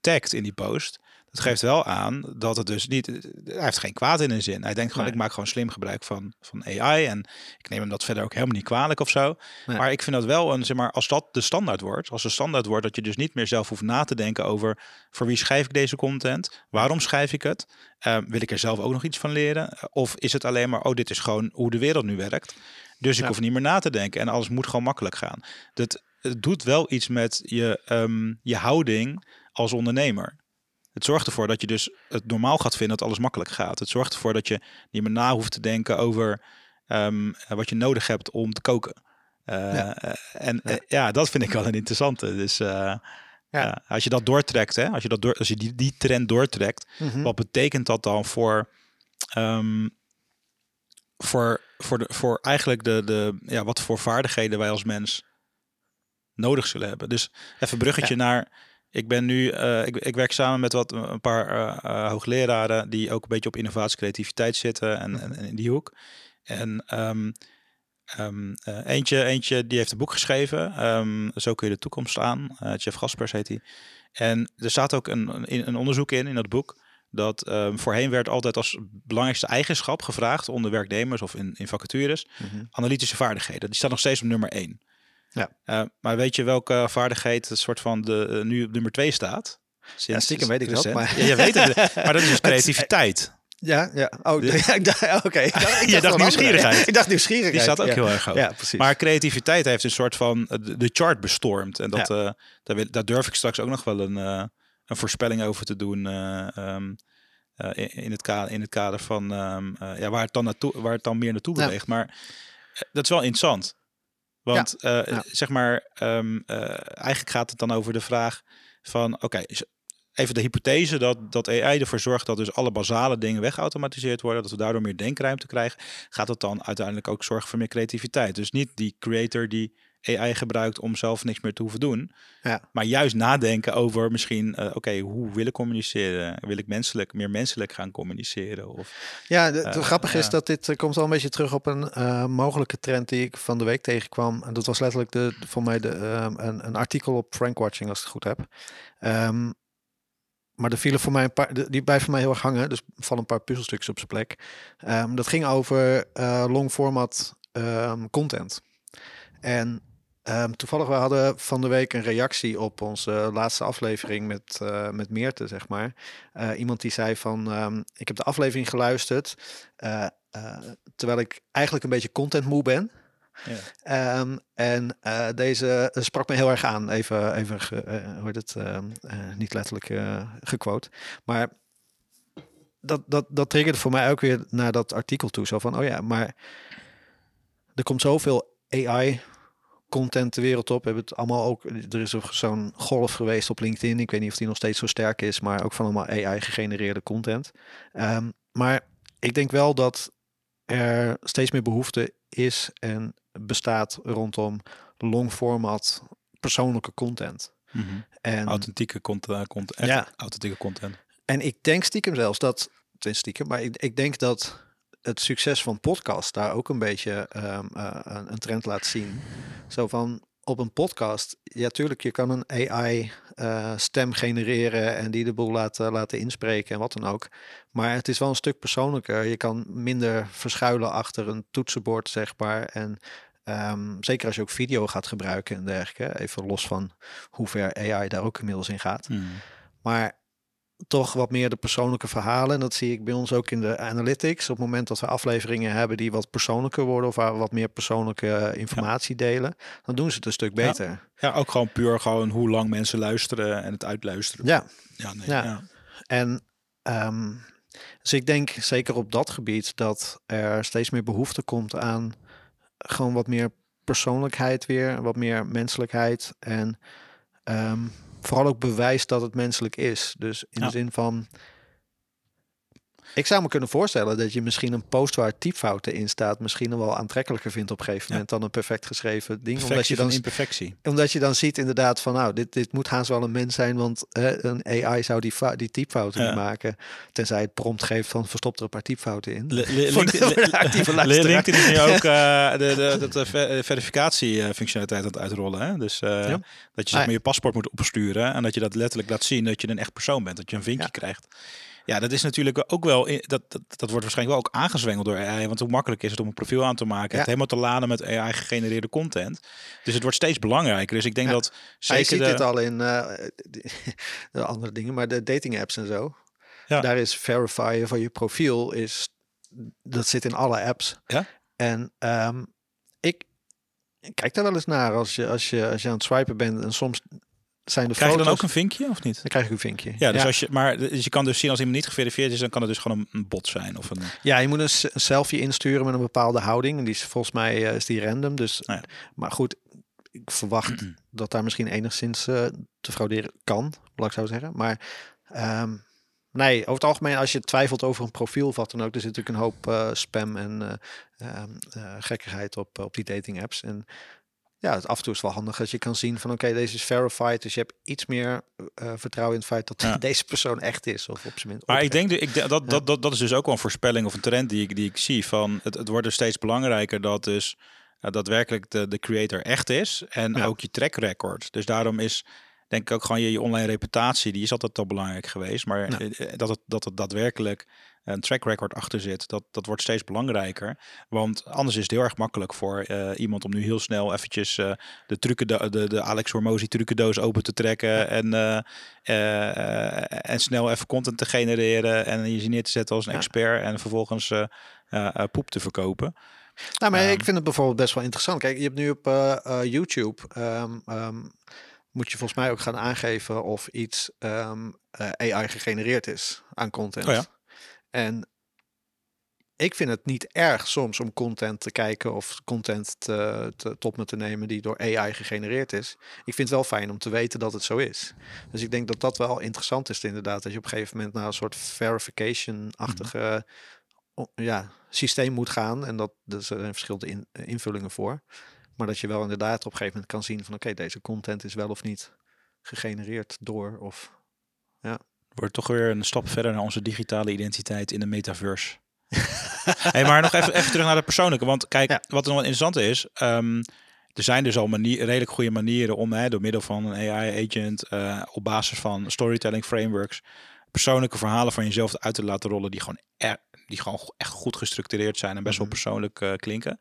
tagt in die post, dat geeft wel aan dat het dus niet. Hij heeft geen kwaad in een zin. Hij denkt gewoon, Nee. ik maak gewoon slim gebruik van, van AI. En ik neem hem dat verder ook helemaal niet kwalijk of zo. Nee. Maar ik vind dat wel een, zeg maar, als dat de standaard wordt, als de standaard wordt dat je dus niet meer zelf hoeft na te denken over voor wie schrijf ik deze content, waarom schrijf ik het, Eh, wil ik er zelf ook nog iets van leren, of is het alleen maar, oh, dit is gewoon hoe de wereld nu werkt. Dus ik Ja. hoef niet meer na te denken en alles moet gewoon makkelijk gaan. Dat het doet wel iets met je, ehm, je houding als ondernemer. Het zorgt ervoor dat je dus het normaal gaat vinden dat alles makkelijk gaat. Het zorgt ervoor dat je niet meer na hoeft te denken over ehm, wat je nodig hebt om te koken. Eh, Ja. eh, en Ja. ja. ja, dat vind ik wel een interessante. Dus eh, ja. als je dat doortrekt, hè, als je, dat door, als je die, die trend doortrekt, Mhm. wat betekent dat dan voor, ehm, voor, voor, de, voor eigenlijk de, de, ja, wat voor vaardigheden wij als mens nodig zullen hebben? Dus even bruggetje naar. Ik ben nu, eh, ik, ik werk samen met wat een paar eh, eh, hoogleraren die ook een beetje op innovatie, creativiteit zitten en, en, en in die hoek. En ehm, ehm, eh, eentje, eentje die heeft een boek geschreven. ehm, Zo kun je de toekomst aan. Jeff Gaspers heet hij. En er staat ook een, een, een onderzoek in, in dat boek. Dat voorheen werd altijd als belangrijkste eigenschap gevraagd onder werknemers of in, in vacatures. Mhm. Analytische vaardigheden. Die staat nog steeds op nummer één. Ja. Eh, maar weet je welke vaardigheid het soort van de, eh, nu op nummer twee staat? Sinds, Ja, stiekem weet ik dat, maar- Ja, je weet het. Maar dat is dus [LAUGHS] creativiteit. Ja, ja. Oh, [LAUGHS] ja, oké. Ik dacht, [LAUGHS] Je dacht een nieuwsgierigheid. Ik dacht nieuwsgierigheid. Die staat ook ja. heel erg hoog. Ja, precies. Maar creativiteit heeft een soort van eh, de, chart bestormd. En dat, daar, daar durf ik straks ook nog wel een, een voorspelling over te doen. eh, ehm, eh, in, in het kader, in het kader van ehm, eh, ja, waar, het dan naartoe, waar het dan meer naartoe beweegt. Maar dat is wel interessant. Want eh, Ja. zeg maar, ehm, eh, eigenlijk gaat het dan over de vraag van oké, even de hypothese dat, dat AI ervoor zorgt dat dus alle basale dingen weggeautomatiseerd worden, dat we daardoor meer denkruimte krijgen, gaat dat dan uiteindelijk ook zorgen voor meer creativiteit. Dus niet die creator die AI gebruikt om zelf niks meer te hoeven doen, Ja. maar juist nadenken over misschien, eh, oké, hoe wil ik communiceren? Wil ik menselijk, meer menselijk gaan communiceren? Of, Ja, het Eh, grappige is dat dit eh, komt al een beetje terug op een mogelijke trend die ik van de week tegenkwam. En dat was letterlijk de, voor mij de, ehm, een, een artikel op Frankwatching, als ik het goed heb. Ehm, maar er vielen voor mij een paar, die blijven voor mij heel erg hangen. Dus van een paar puzzelstukjes op zijn plek. Ehm, dat ging over eh, long format content. En ehm, toevallig, we hadden van de week een reactie op onze laatste aflevering met, eh met Meerte, zeg maar. Eh, iemand die zei van, ehm, ik heb de aflevering geluisterd, eh, terwijl ik eigenlijk een beetje content moe ben. ja. Ehm, en deze sprak me heel erg aan. Even, even hoe heet het? niet letterlijk gequote. Maar dat, dat, dat triggerde voor mij ook weer naar dat artikel toe. Zo van, oh ja, maar er komt zoveel AI content de wereld op. We hebben het allemaal ook. Er is ook zo'n golf geweest op LinkedIn. Ik weet niet of die nog steeds zo sterk is, maar ook van allemaal AI gegenereerde content. Ehm, maar ik denk wel dat er steeds meer behoefte is en bestaat rondom long format persoonlijke content. Mhm. En, authentieke content, content echt Ja. authentieke content. en ik denk stiekem zelfs dat, ten stiekem, maar ik, ik denk dat het succes van podcast daar ook een beetje ehm, eh, een, een trend laat zien. Zo van op een podcast, ja tuurlijk, je kan een AI eh, stem genereren en die de boel laten, laten inspreken en wat dan ook. Maar het is wel een stuk persoonlijker. Je kan minder verschuilen achter een toetsenbord, zeg maar. En ehm, zeker als je ook video gaat gebruiken en dergelijke. Even los van hoe ver AI daar ook inmiddels in gaat. Mhm. Maar toch wat meer de persoonlijke verhalen. En dat zie ik bij ons ook in de analytics. Op het moment dat we afleveringen hebben die wat persoonlijker worden of waar we wat meer persoonlijke eh, informatie delen, dan doen ze het een stuk beter. Ja, ook gewoon puur gewoon hoe lang mensen luisteren en het uitluisteren. Ja, ja, nee, Ja. ja. en ehm, dus ik denk zeker op dat gebied dat er steeds meer behoefte komt aan gewoon wat meer persoonlijkheid weer, wat meer menselijkheid en ehm, vooral ook bewijs dat het menselijk is. Dus in Ja. de zin van Ik zou me kunnen voorstellen dat je misschien een post waar typfouten in staat, misschien wel aantrekkelijker vindt op een gegeven Ja. moment dan een perfect geschreven ding. Omdat je, dan, imperfectie. omdat je dan ziet inderdaad van nou, dit, dit moet haast wel een mens zijn, want hè, een AI zou die, die typfouten Ja. niet maken. Tenzij het prompt geeft van verstop er een paar typfouten in. [LAUGHS] LinkedIn, is nu [LAUGHS] ook eh, de, de, de, de ver- verificatiefunctionaliteit aan het uitrollen. Hè? Dus eh, Ja. dat je zeg maar, je paspoort moet opsturen en dat je dat letterlijk laat zien dat je een echt persoon bent. Dat je een vinkje krijgt. Ja, dat is natuurlijk ook wel, dat, dat, dat wordt waarschijnlijk wel ook aangezwengeld door AI. Want hoe makkelijk is het om een profiel aan te maken, Ja. het helemaal te laden met AI gegenereerde content. Dus het wordt steeds belangrijker. Dus ik denk Ja. dat Hij zeker ziet de, dit al in eh, de, [LAUGHS] de andere dingen, maar de dating apps en zo. Ja. Daar is verifieren van je profiel is dat zit in alle apps. Ja? En ehm, ik, ik kijk daar wel eens naar als je als je als je aan het swipen bent en soms zijn de krijg je dan ook een vinkje of niet? Dan krijg ik een vinkje. Ja, dus Als je, maar dus je kan dus zien als iemand niet geverifieerd is, dan kan het dus gewoon een, bot zijn. Of een, Ja, je moet een, een selfie insturen met een bepaalde houding. En die is volgens mij eh, is die random. Dus, Nou Maar goed, ik verwacht dat daar misschien enigszins eh, te frauderen kan, laat ik zo zeggen. Maar ehm, nee, over het algemeen, als je twijfelt over een profiel of wat dan ook, er zit natuurlijk een hoop eh, spam en eh, gekkigheid op, op die dating apps. En ja, het af en toe is wel handig als je kan zien van oké, deze is verified. Dus je hebt iets meer eh, vertrouwen in het feit dat Ja. [LAUGHS] deze persoon echt is. Of op zijn minst. Maar ik denk, de- ik dat, dat, dat, dat is dus ook wel een voorspelling of een trend die ik, die ik zie. Van het, het wordt dus steeds belangrijker dat dus eh, daadwerkelijk de, de creator echt is. En Ja. ook je track record. Dus daarom is denk ik ook gewoon je, je online reputatie, die is altijd al belangrijk geweest. Maar eh, dat, het, dat het daadwerkelijk een track record achter zit, dat, dat wordt steeds belangrijker. Want anders is het heel erg makkelijk voor eh, iemand om nu heel snel eventjes eh, de, trucendo- de, de Alex Hormozy trucendoos open te trekken. En, eh, en snel even content te genereren en je neer te zetten als een Ja. expert. En vervolgens poep te verkopen. Nou, maar Ehm. ik vind het bijvoorbeeld best wel interessant. Kijk, je hebt nu op YouTube, ehm, ehm, moet je volgens mij ook gaan aangeven of iets ehm, AI gegenereerd is aan content. Oh ja. En ik vind het niet erg soms om content te kijken of content te, tot me te nemen die door AI gegenereerd is. Ik vind het wel fijn om te weten dat het zo is. Dus ik denk dat dat wel interessant is inderdaad. Dat je op een gegeven moment naar een soort verification-achtige ja, systeem moet gaan. En dat er zijn verschillende in- invullingen voor. Maar dat je wel inderdaad op een gegeven moment kan zien van oké, deze content is wel of niet gegenereerd door of Wordt toch weer een stap verder naar onze digitale identiteit in de metaverse. [LAUGHS] hey, maar nog even, even terug naar de persoonlijke. Want kijk, Ja. wat er nog wel interessant is. ehm, er zijn dus al manier, redelijk goede manieren om hè, door middel van een AI-agent eh, op basis van storytelling frameworks persoonlijke verhalen van jezelf uit te laten rollen die gewoon, er, die gewoon echt goed gestructureerd zijn en best wel Mhm. persoonlijk eh, klinken.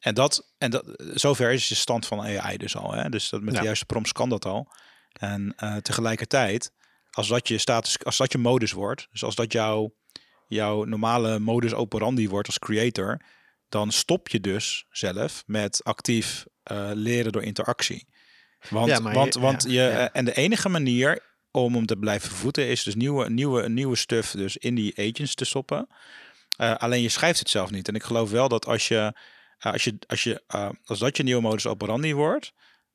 En dat, en dat, zover is de stand van AI dus al. Hè? Dus dat met Ja. de juiste prompts kan dat al. En eh, tegelijkertijd, als dat je status, als dat je modus wordt, dus als dat jouw, jouw normale modus operandi wordt als creator, dan stop je dus zelf met actief eh, leren door interactie. Want, Ja, maar je- want, je, ja. en de enige manier om hem te blijven voeten is dus nieuwe, nieuwe, nieuwe stuff dus in die agents te stoppen. Eh, alleen je schrijft het zelf niet. En ik geloof wel dat als je, eh, als je, als je, eh, als dat je nieuwe modus operandi wordt,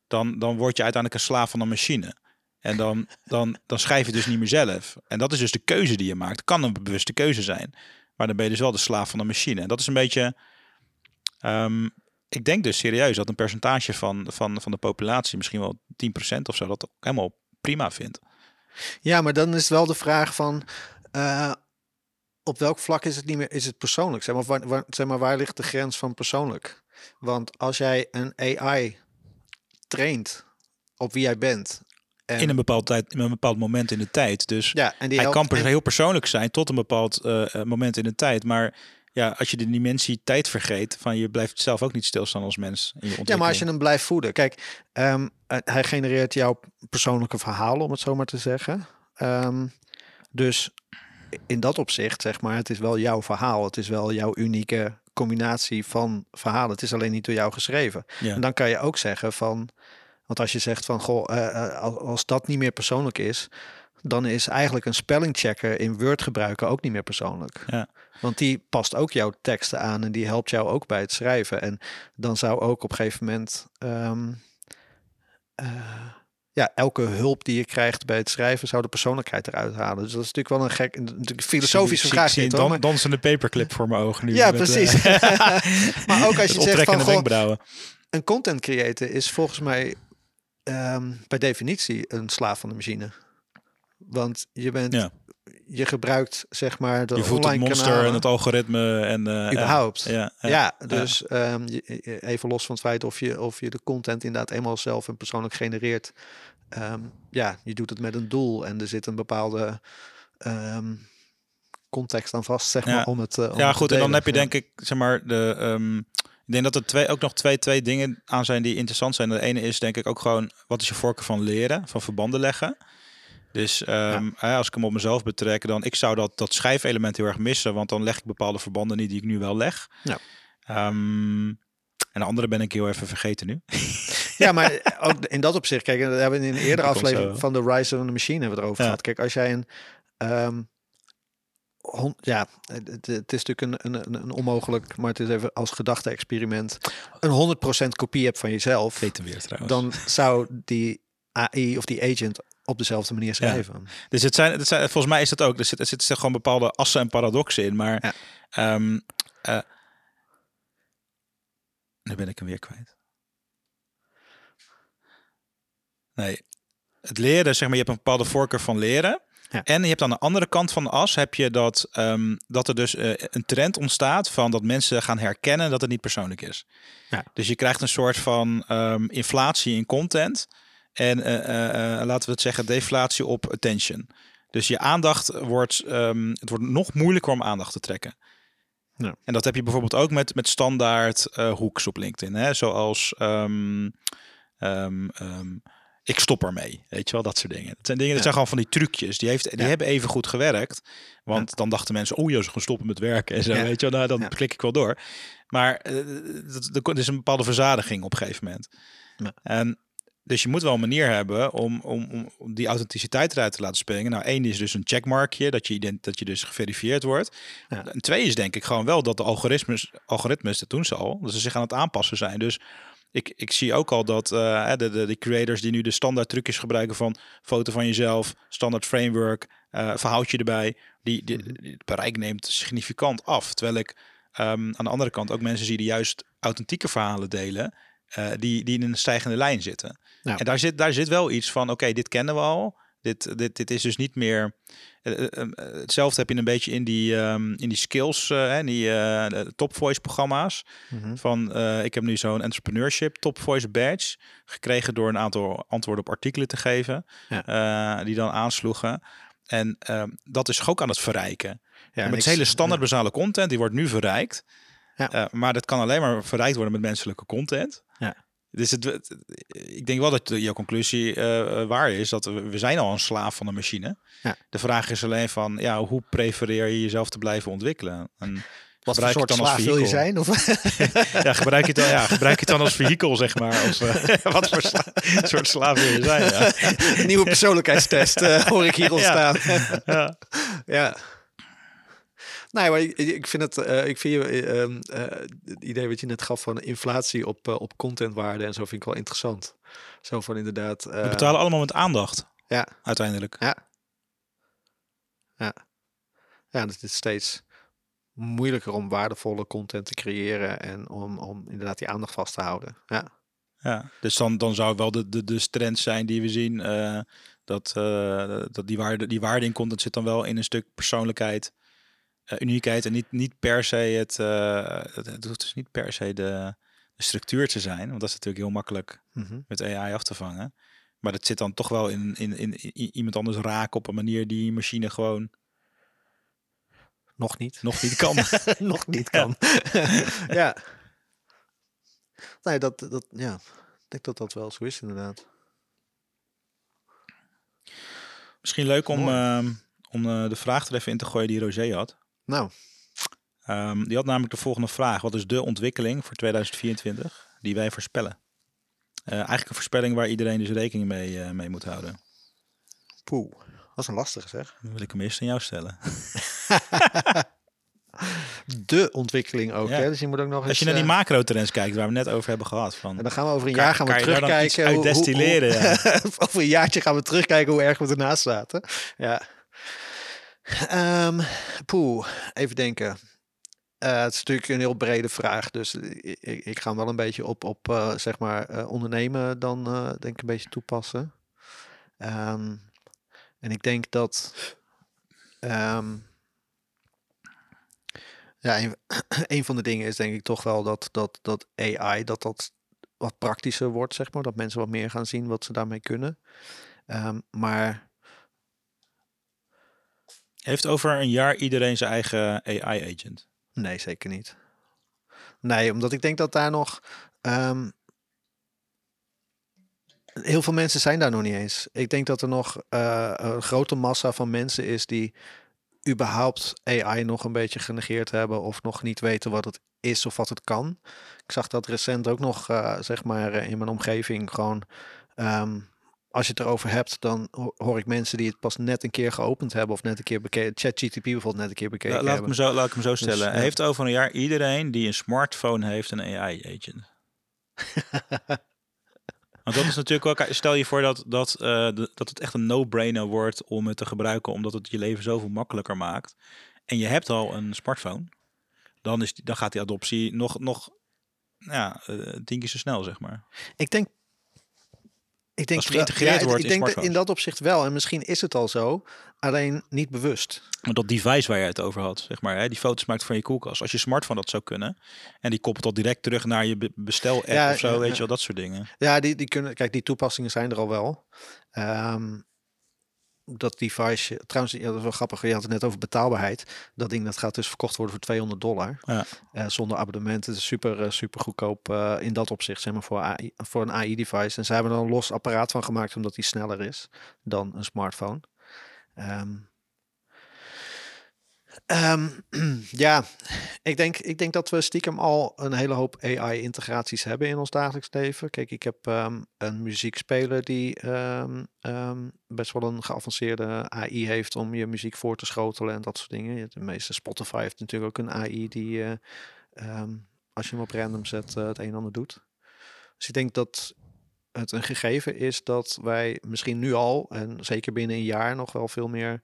dan, dan word je uiteindelijk een slaaf van een machine. En dan, dan, dan schrijf je dus niet meer zelf. En dat is dus de keuze die je maakt. Kan een bewuste keuze zijn. Maar dan ben je dus wel de slaaf van een machine. En dat is een beetje. ehm, ik denk dus serieus dat een percentage van, van, van de populatie, misschien wel 10% of zo, dat helemaal prima vindt. Ja, maar dan is wel de vraag van eh, op welk vlak is het niet meer is het persoonlijk? Zeg maar, waar, waar- zeg maar, waar ligt de grens van persoonlijk? Want als jij een AI traint op wie jij bent. En, In een bepaald, tijd, in een bepaald moment in de tijd. Dus ja, en die hij helpt- kan en- heel persoonlijk zijn tot een bepaald eh, eh, moment in de tijd. Maar ja, als je de dimensie tijd vergeet, van je blijft zelf ook niet stilstaan als mens. In je Ja, maar als je hem blijft voeden. Kijk, ehm, eh, hij genereert jouw persoonlijke verhalen, om het zo maar te zeggen. Ehm, dus in dat opzicht, zeg maar, het is wel jouw verhaal. Het is wel jouw unieke combinatie van verhalen. Het is alleen niet door jou geschreven. Ja. En dan kan je ook zeggen van, want als je zegt van, goh, eh, eh, als, dat niet meer persoonlijk is, dan is eigenlijk een spellingchecker in Word gebruiken ook niet meer persoonlijk. Ja. Want die past ook jouw teksten aan en die helpt jou ook bij het schrijven. En dan zou ook op een gegeven moment, ehm, eh, ja, elke hulp die je krijgt bij het schrijven zou de persoonlijkheid eruit halen. Dus dat is natuurlijk wel een gek, natuurlijk filosofische vraag. Zie, dan, maar- dansende paperclip voor mijn ogen nu. ja, met, precies. [LAUGHS] [LAUGHS] maar ook als je zegt van, goh, een content creator is volgens mij ehm, per definitie een slaaf van de machine. Want je bent, Ja. je gebruikt zeg maar de Je voelt het monster kanalen en het algoritme. En, eh, überhaupt. Ja, ja, Ja, dus ehm, even los van het feit of je, of je de content inderdaad eenmaal zelf en persoonlijk genereert. Ehm, ja, je doet het met een doel en er zit een bepaalde context aan vast, zeg maar, om het eh, om ja, het goed. En dan heb je denk ik, zeg maar, de. Ik denk dat er twee, ook nog twee, twee dingen aan zijn die interessant zijn. De ene is denk ik ook gewoon, wat is je voorkeur van leren, van verbanden leggen. Dus ehm, eh, als ik hem op mezelf betrek, dan ik zou dat, dat schrijfelement heel erg missen, want dan leg ik bepaalde verbanden niet die ik nu wel leg. Ja. Ehm, en de andere ben ik heel even vergeten nu. [LAUGHS] Ja, maar ook in dat opzicht, kijk, dat hebben we in een [LAUGHS] eerdere aflevering van The Rise of the Machine hebben we het erover Ja. gehad. Kijk, als jij een, ehm, ja, het, het- is natuurlijk een, een, een onmogelijk, maar het is even als gedachte-experiment, een 100% kopie hebt van jezelf, weer trouwens. dan zou die AI of die agent op dezelfde manier schrijven. Dus het zijn, het zijn, volgens mij is dat ook. Er zitten zitten gewoon bepaalde assen en paradoxen in. Maar Ja. ehm, eh, nu ben ik hem weer kwijt. Nee, het leren, zeg maar, je hebt een bepaalde voorkeur van leren. Ja. En je hebt aan de andere kant van de as heb je dat, ehm, dat er dus eh, een trend ontstaat van dat mensen gaan herkennen dat het niet persoonlijk is. Ja. Dus je krijgt een soort van ehm, inflatie in content. En eh, eh, laten we het zeggen, deflatie op attention. Dus je aandacht wordt, ehm, het wordt nog moeilijker om aandacht te trekken. Ja. En dat heb je bijvoorbeeld ook met, met standaard hoeks op LinkedIn. Hè? Zoals ik stop ermee. Weet je wel, dat soort dingen. Dat zijn dingen, dat Ja. zijn gewoon van die trucjes. Die, heeft, die Ja. hebben even goed gewerkt. Want dan dachten mensen, oh ja, ze gaan stoppen met werken. En zo, weet je wel, nou, dan klik ik wel door. Maar eh, dat, dat, is een bepaalde verzadiging op een gegeven moment. En dus je moet wel een manier hebben om, om, om- die authenticiteit eruit te laten springen. Nou, één is dus een checkmarkje, dat je, ident, dat je dus geverifieerd wordt. En twee is denk ik gewoon wel dat de algoritmes, algoritmes dat doen ze al, dat ze zich aan het aanpassen zijn. Dus ik, ik zie ook al dat eh, de, de, de creators die nu de standaard trucjes gebruiken van foto van jezelf, standaard framework, eh verhoudje erbij, die, die, Mhm. die- het bereik neemt significant af. Terwijl ik ehm, aan de andere kant ook mensen zie die juist authentieke verhalen delen, eh, die, die in een stijgende lijn zitten. Ja. En daar zit, daar zit wel iets van, oké, dit kennen we al. Dit, dit, dit is dus niet meer. eh, eh, eh, hetzelfde heb je een beetje in die, ehm, in die skills, hè, die top voice programma's. Mhm. Van, ik heb nu zo'n entrepreneurship top voice badge gekregen door een aantal antwoorden op artikelen te geven, die dan aansloegen. En ehm, dat is ook aan het verrijken. Ja, en met hele standaard basale content, die wordt nu verrijkt. Ja. Maar dat kan alleen maar verrijkt worden met menselijke content. Ja. Dus het, het- ik denk wel dat jouw conclusie eh, eh, waar is. Dat we, we zijn al een slaaf van de machine. Ja. De vraag is alleen van, ja, hoe prefereer je jezelf te blijven ontwikkelen? En Wat voor gebruik soort dan als slaaf wil je zijn? Of? [LAUGHS] Ja, gebruik je het dan, ja, gebruik je het dan als vehikel, zeg maar. Eh, [LAUGHS] wat voor sla- [LAUGHS] soort slaaf wil je zijn? Ja. Nieuwe persoonlijkheidstest hoor ik hier ontstaan. Ja. Ja. Nee, maar ik, ik vind het, eh, ik vind je, eh, ehm, eh, het idee wat je net gaf van inflatie op, op contentwaarde en zo vind ik wel interessant. Zo van inderdaad. We betalen allemaal met aandacht, Ja, uiteindelijk. ja. Ja. Ja, het is steeds moeilijker om waardevolle content te creëren en om, om inderdaad die aandacht vast te houden. Ja. Ja, dus dan, dan zou wel de, de, de trend zijn die we zien. dat dat die, waarde, die waarde in content zit dan wel in een stuk persoonlijkheid, uniekheid. En niet, niet per se het, eh, het, het hoeft dus niet per se de, de structuur te zijn. Want dat is natuurlijk heel makkelijk Mhm. met AI af te vangen. Maar dat zit dan toch wel in, in, in, iemand anders raken op een manier die machine gewoon Nog niet. nog niet kan. [LAUGHS] nog niet kan. [LAUGHS] ja. Nee, dat, dat, ja. Ik denk dat dat wel zo is inderdaad. Misschien leuk om, ehm, om eh, de vraag er even in te gooien die Roger had. Nou, Ehm, die had namelijk de volgende vraag. Wat is de ontwikkeling voor 2024 die wij voorspellen? Eh, eigenlijk een voorspelling waar iedereen dus rekening mee, eh, mee moet houden. poeh. Dat is een lastige zeg. Dan wil ik hem eerst aan jou stellen. [LAUGHS] de ontwikkeling ook. Ja. Hè? Dus je moet ook nog eens... Als je naar die eh, macro-trends kijkt, waar we net over hebben gehad. Van, en dan gaan we over een jaar gaan we terugkijken. uit destilleren, ja. [LAUGHS] over een jaartje gaan we terugkijken hoe erg we ernaast zaten. Ja. Poeh, even denken. Eh, het is natuurlijk een heel brede vraag, dus ik, ga hem wel een beetje op, op eh, zeg maar, eh, ondernemen dan denk ik een beetje toepassen. Ehm, en ik denk dat ehm, ja, een, [CLEARS THROAT] van de dingen is denk ik toch wel dat, dat, dat AI dat dat wat praktischer wordt, zeg maar. Dat mensen wat meer gaan zien wat ze daarmee kunnen. Maar Heeft over een jaar iedereen zijn eigen AI-agent? nee, zeker niet. Nee, omdat ik denk dat daar nog... ehm, heel veel mensen zijn daar nog niet eens. Ik denk dat er nog eh, een grote massa van mensen is die überhaupt AI nog een beetje genegeerd hebben of nog niet weten wat het is of wat het kan. Ik zag dat recent ook nog, eh, zeg maar, eh, in mijn omgeving gewoon. ehm, als je het erover hebt, dan ho- hoor ik mensen die het pas net een keer geopend hebben of net een keer bekeken. ChatGPT bijvoorbeeld net een keer bekeken La- laat, ik me zo, laat ik hem zo stellen. ja. Heeft over een jaar iedereen die een smartphone heeft een AI-agent? [LAUGHS] Want dat is natuurlijk ook, stel je voor dat, dat, de- dat het echt een no-brainer wordt om het te gebruiken, omdat het je leven zoveel makkelijker maakt. En je hebt al een smartphone, dan, is dan gaat die adoptie nog, nog ja, eh, tien keer zo snel, zeg maar. Ik denk. Ik denk geïntegreerd wel- wordt ik in denk dat in dat opzicht wel. En misschien is het al zo, alleen niet bewust. Maar dat device waar je het over had, zeg maar, hè, die foto's maakt van je koelkast. Als je smartphone dat zou kunnen, en die koppelt al direct terug naar je be- bestel-app Ja, of zo, ja, weet ja. je wel, dat soort dingen. Ja, die, die kunnen. Kijk, die toepassingen zijn er al wel. Ehm, dat device, trouwens, ja, dat is wel grappig. Je had het net over betaalbaarheid. Dat ding dat gaat dus verkocht worden voor 200 dollar. Ja. Eh, zonder abonnement. Het is super, eh, super goedkoop eh, in dat opzicht, zeg maar, voor, AI, voor een AI-device. En ze hebben er een los apparaat van gemaakt, omdat die sneller is dan een smartphone. Ehm, ehm, [CLEARS THROAT] ja, ik denk, ik denk dat we stiekem al een hele hoop AI-integraties hebben in ons dagelijks leven. Kijk, ik heb ehm, een muziekspeler die ehm, best wel een geavanceerde AI heeft om je muziek voor te schotelen en dat soort dingen. De meeste Spotify heeft natuurlijk ook een AI die, eh, als je hem op random zet, eh, het een en ander doet. Dus ik denk dat het een gegeven is dat wij misschien nu al, en zeker binnen een jaar, nog wel veel meer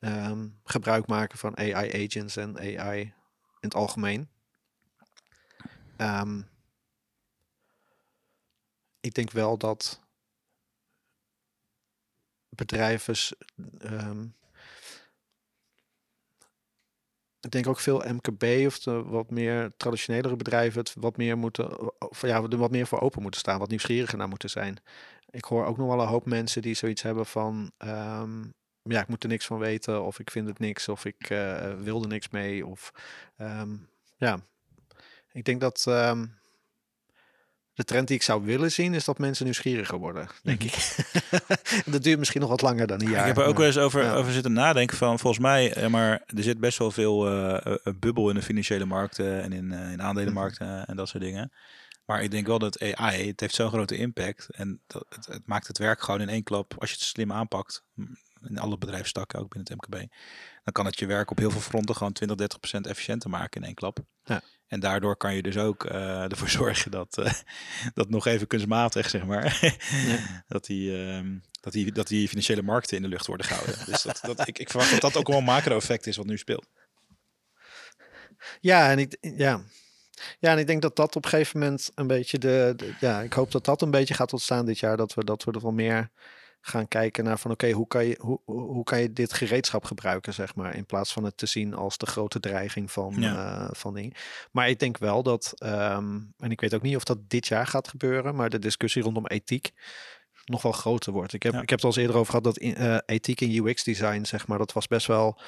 ehm, gebruik maken van AI-agents en AI in het algemeen. Ehm, ik denk wel dat bedrijven. ehm, ik denk ook veel MKB of de wat meer traditionelere bedrijven het wat meer moeten, ja, er wat meer voor open moeten staan, wat nieuwsgieriger naar moeten zijn. Ik hoor ook nog wel een hoop mensen die zoiets hebben van, ja, ik moet er niks van weten, of ik vind het niks, of ik eh, wil er niks mee, of ehm, ja, ik denk dat ehm, de trend die ik zou willen zien, is dat mensen nieuwsgieriger worden, denk ik. [LAUGHS] dat duurt misschien nog wat langer dan een jaar. ik heb er ook wel eens over, ja. over zitten nadenken van, volgens mij, eh, maar er zit best wel veel eh, bubbel in de financiële markten en in, in aandelenmarkten en dat soort dingen. Maar ik denk wel dat AI, het heeft zo'n grote impact en dat, het, het maakt het werk gewoon in één klap, als je het slim aanpakt, in alle bedrijfstakken, ook binnen het MKB, dan kan het je werk op heel veel fronten gewoon 20, 30 procent efficiënter maken in één klap. Ja. En daardoor kan je dus ook eh, ervoor [LAUGHS] zorgen dat, eh, dat nog even kunstmatig, zeg maar, [LAUGHS] dat, die, ehm, dat, die, dat die financiële markten in de lucht worden gehouden. [LAUGHS] dus dat, dat, ik, ik verwacht dat dat ook wel een macro-effect is wat nu speelt. Ja, en ik, ja. ja, en ik denk dat dat op een gegeven moment een beetje de, de- ja, ik hoop dat dat een beetje gaat ontstaan dit jaar, dat we dat we er wel meer gaan kijken naar van oké, hoe kan je hoe, hoe kan je dit gereedschap gebruiken, zeg maar, in plaats van het te zien als de grote dreiging van, Ja. eh, van dingen. Maar ik denk wel dat, ehm, en ik weet ook niet of dat dit jaar gaat gebeuren, maar de discussie rondom ethiek nog wel groter wordt. Ik heb, Ja. ik heb het al eens eerder over gehad dat in, eh, ethiek in UX design, zeg maar, dat was best wel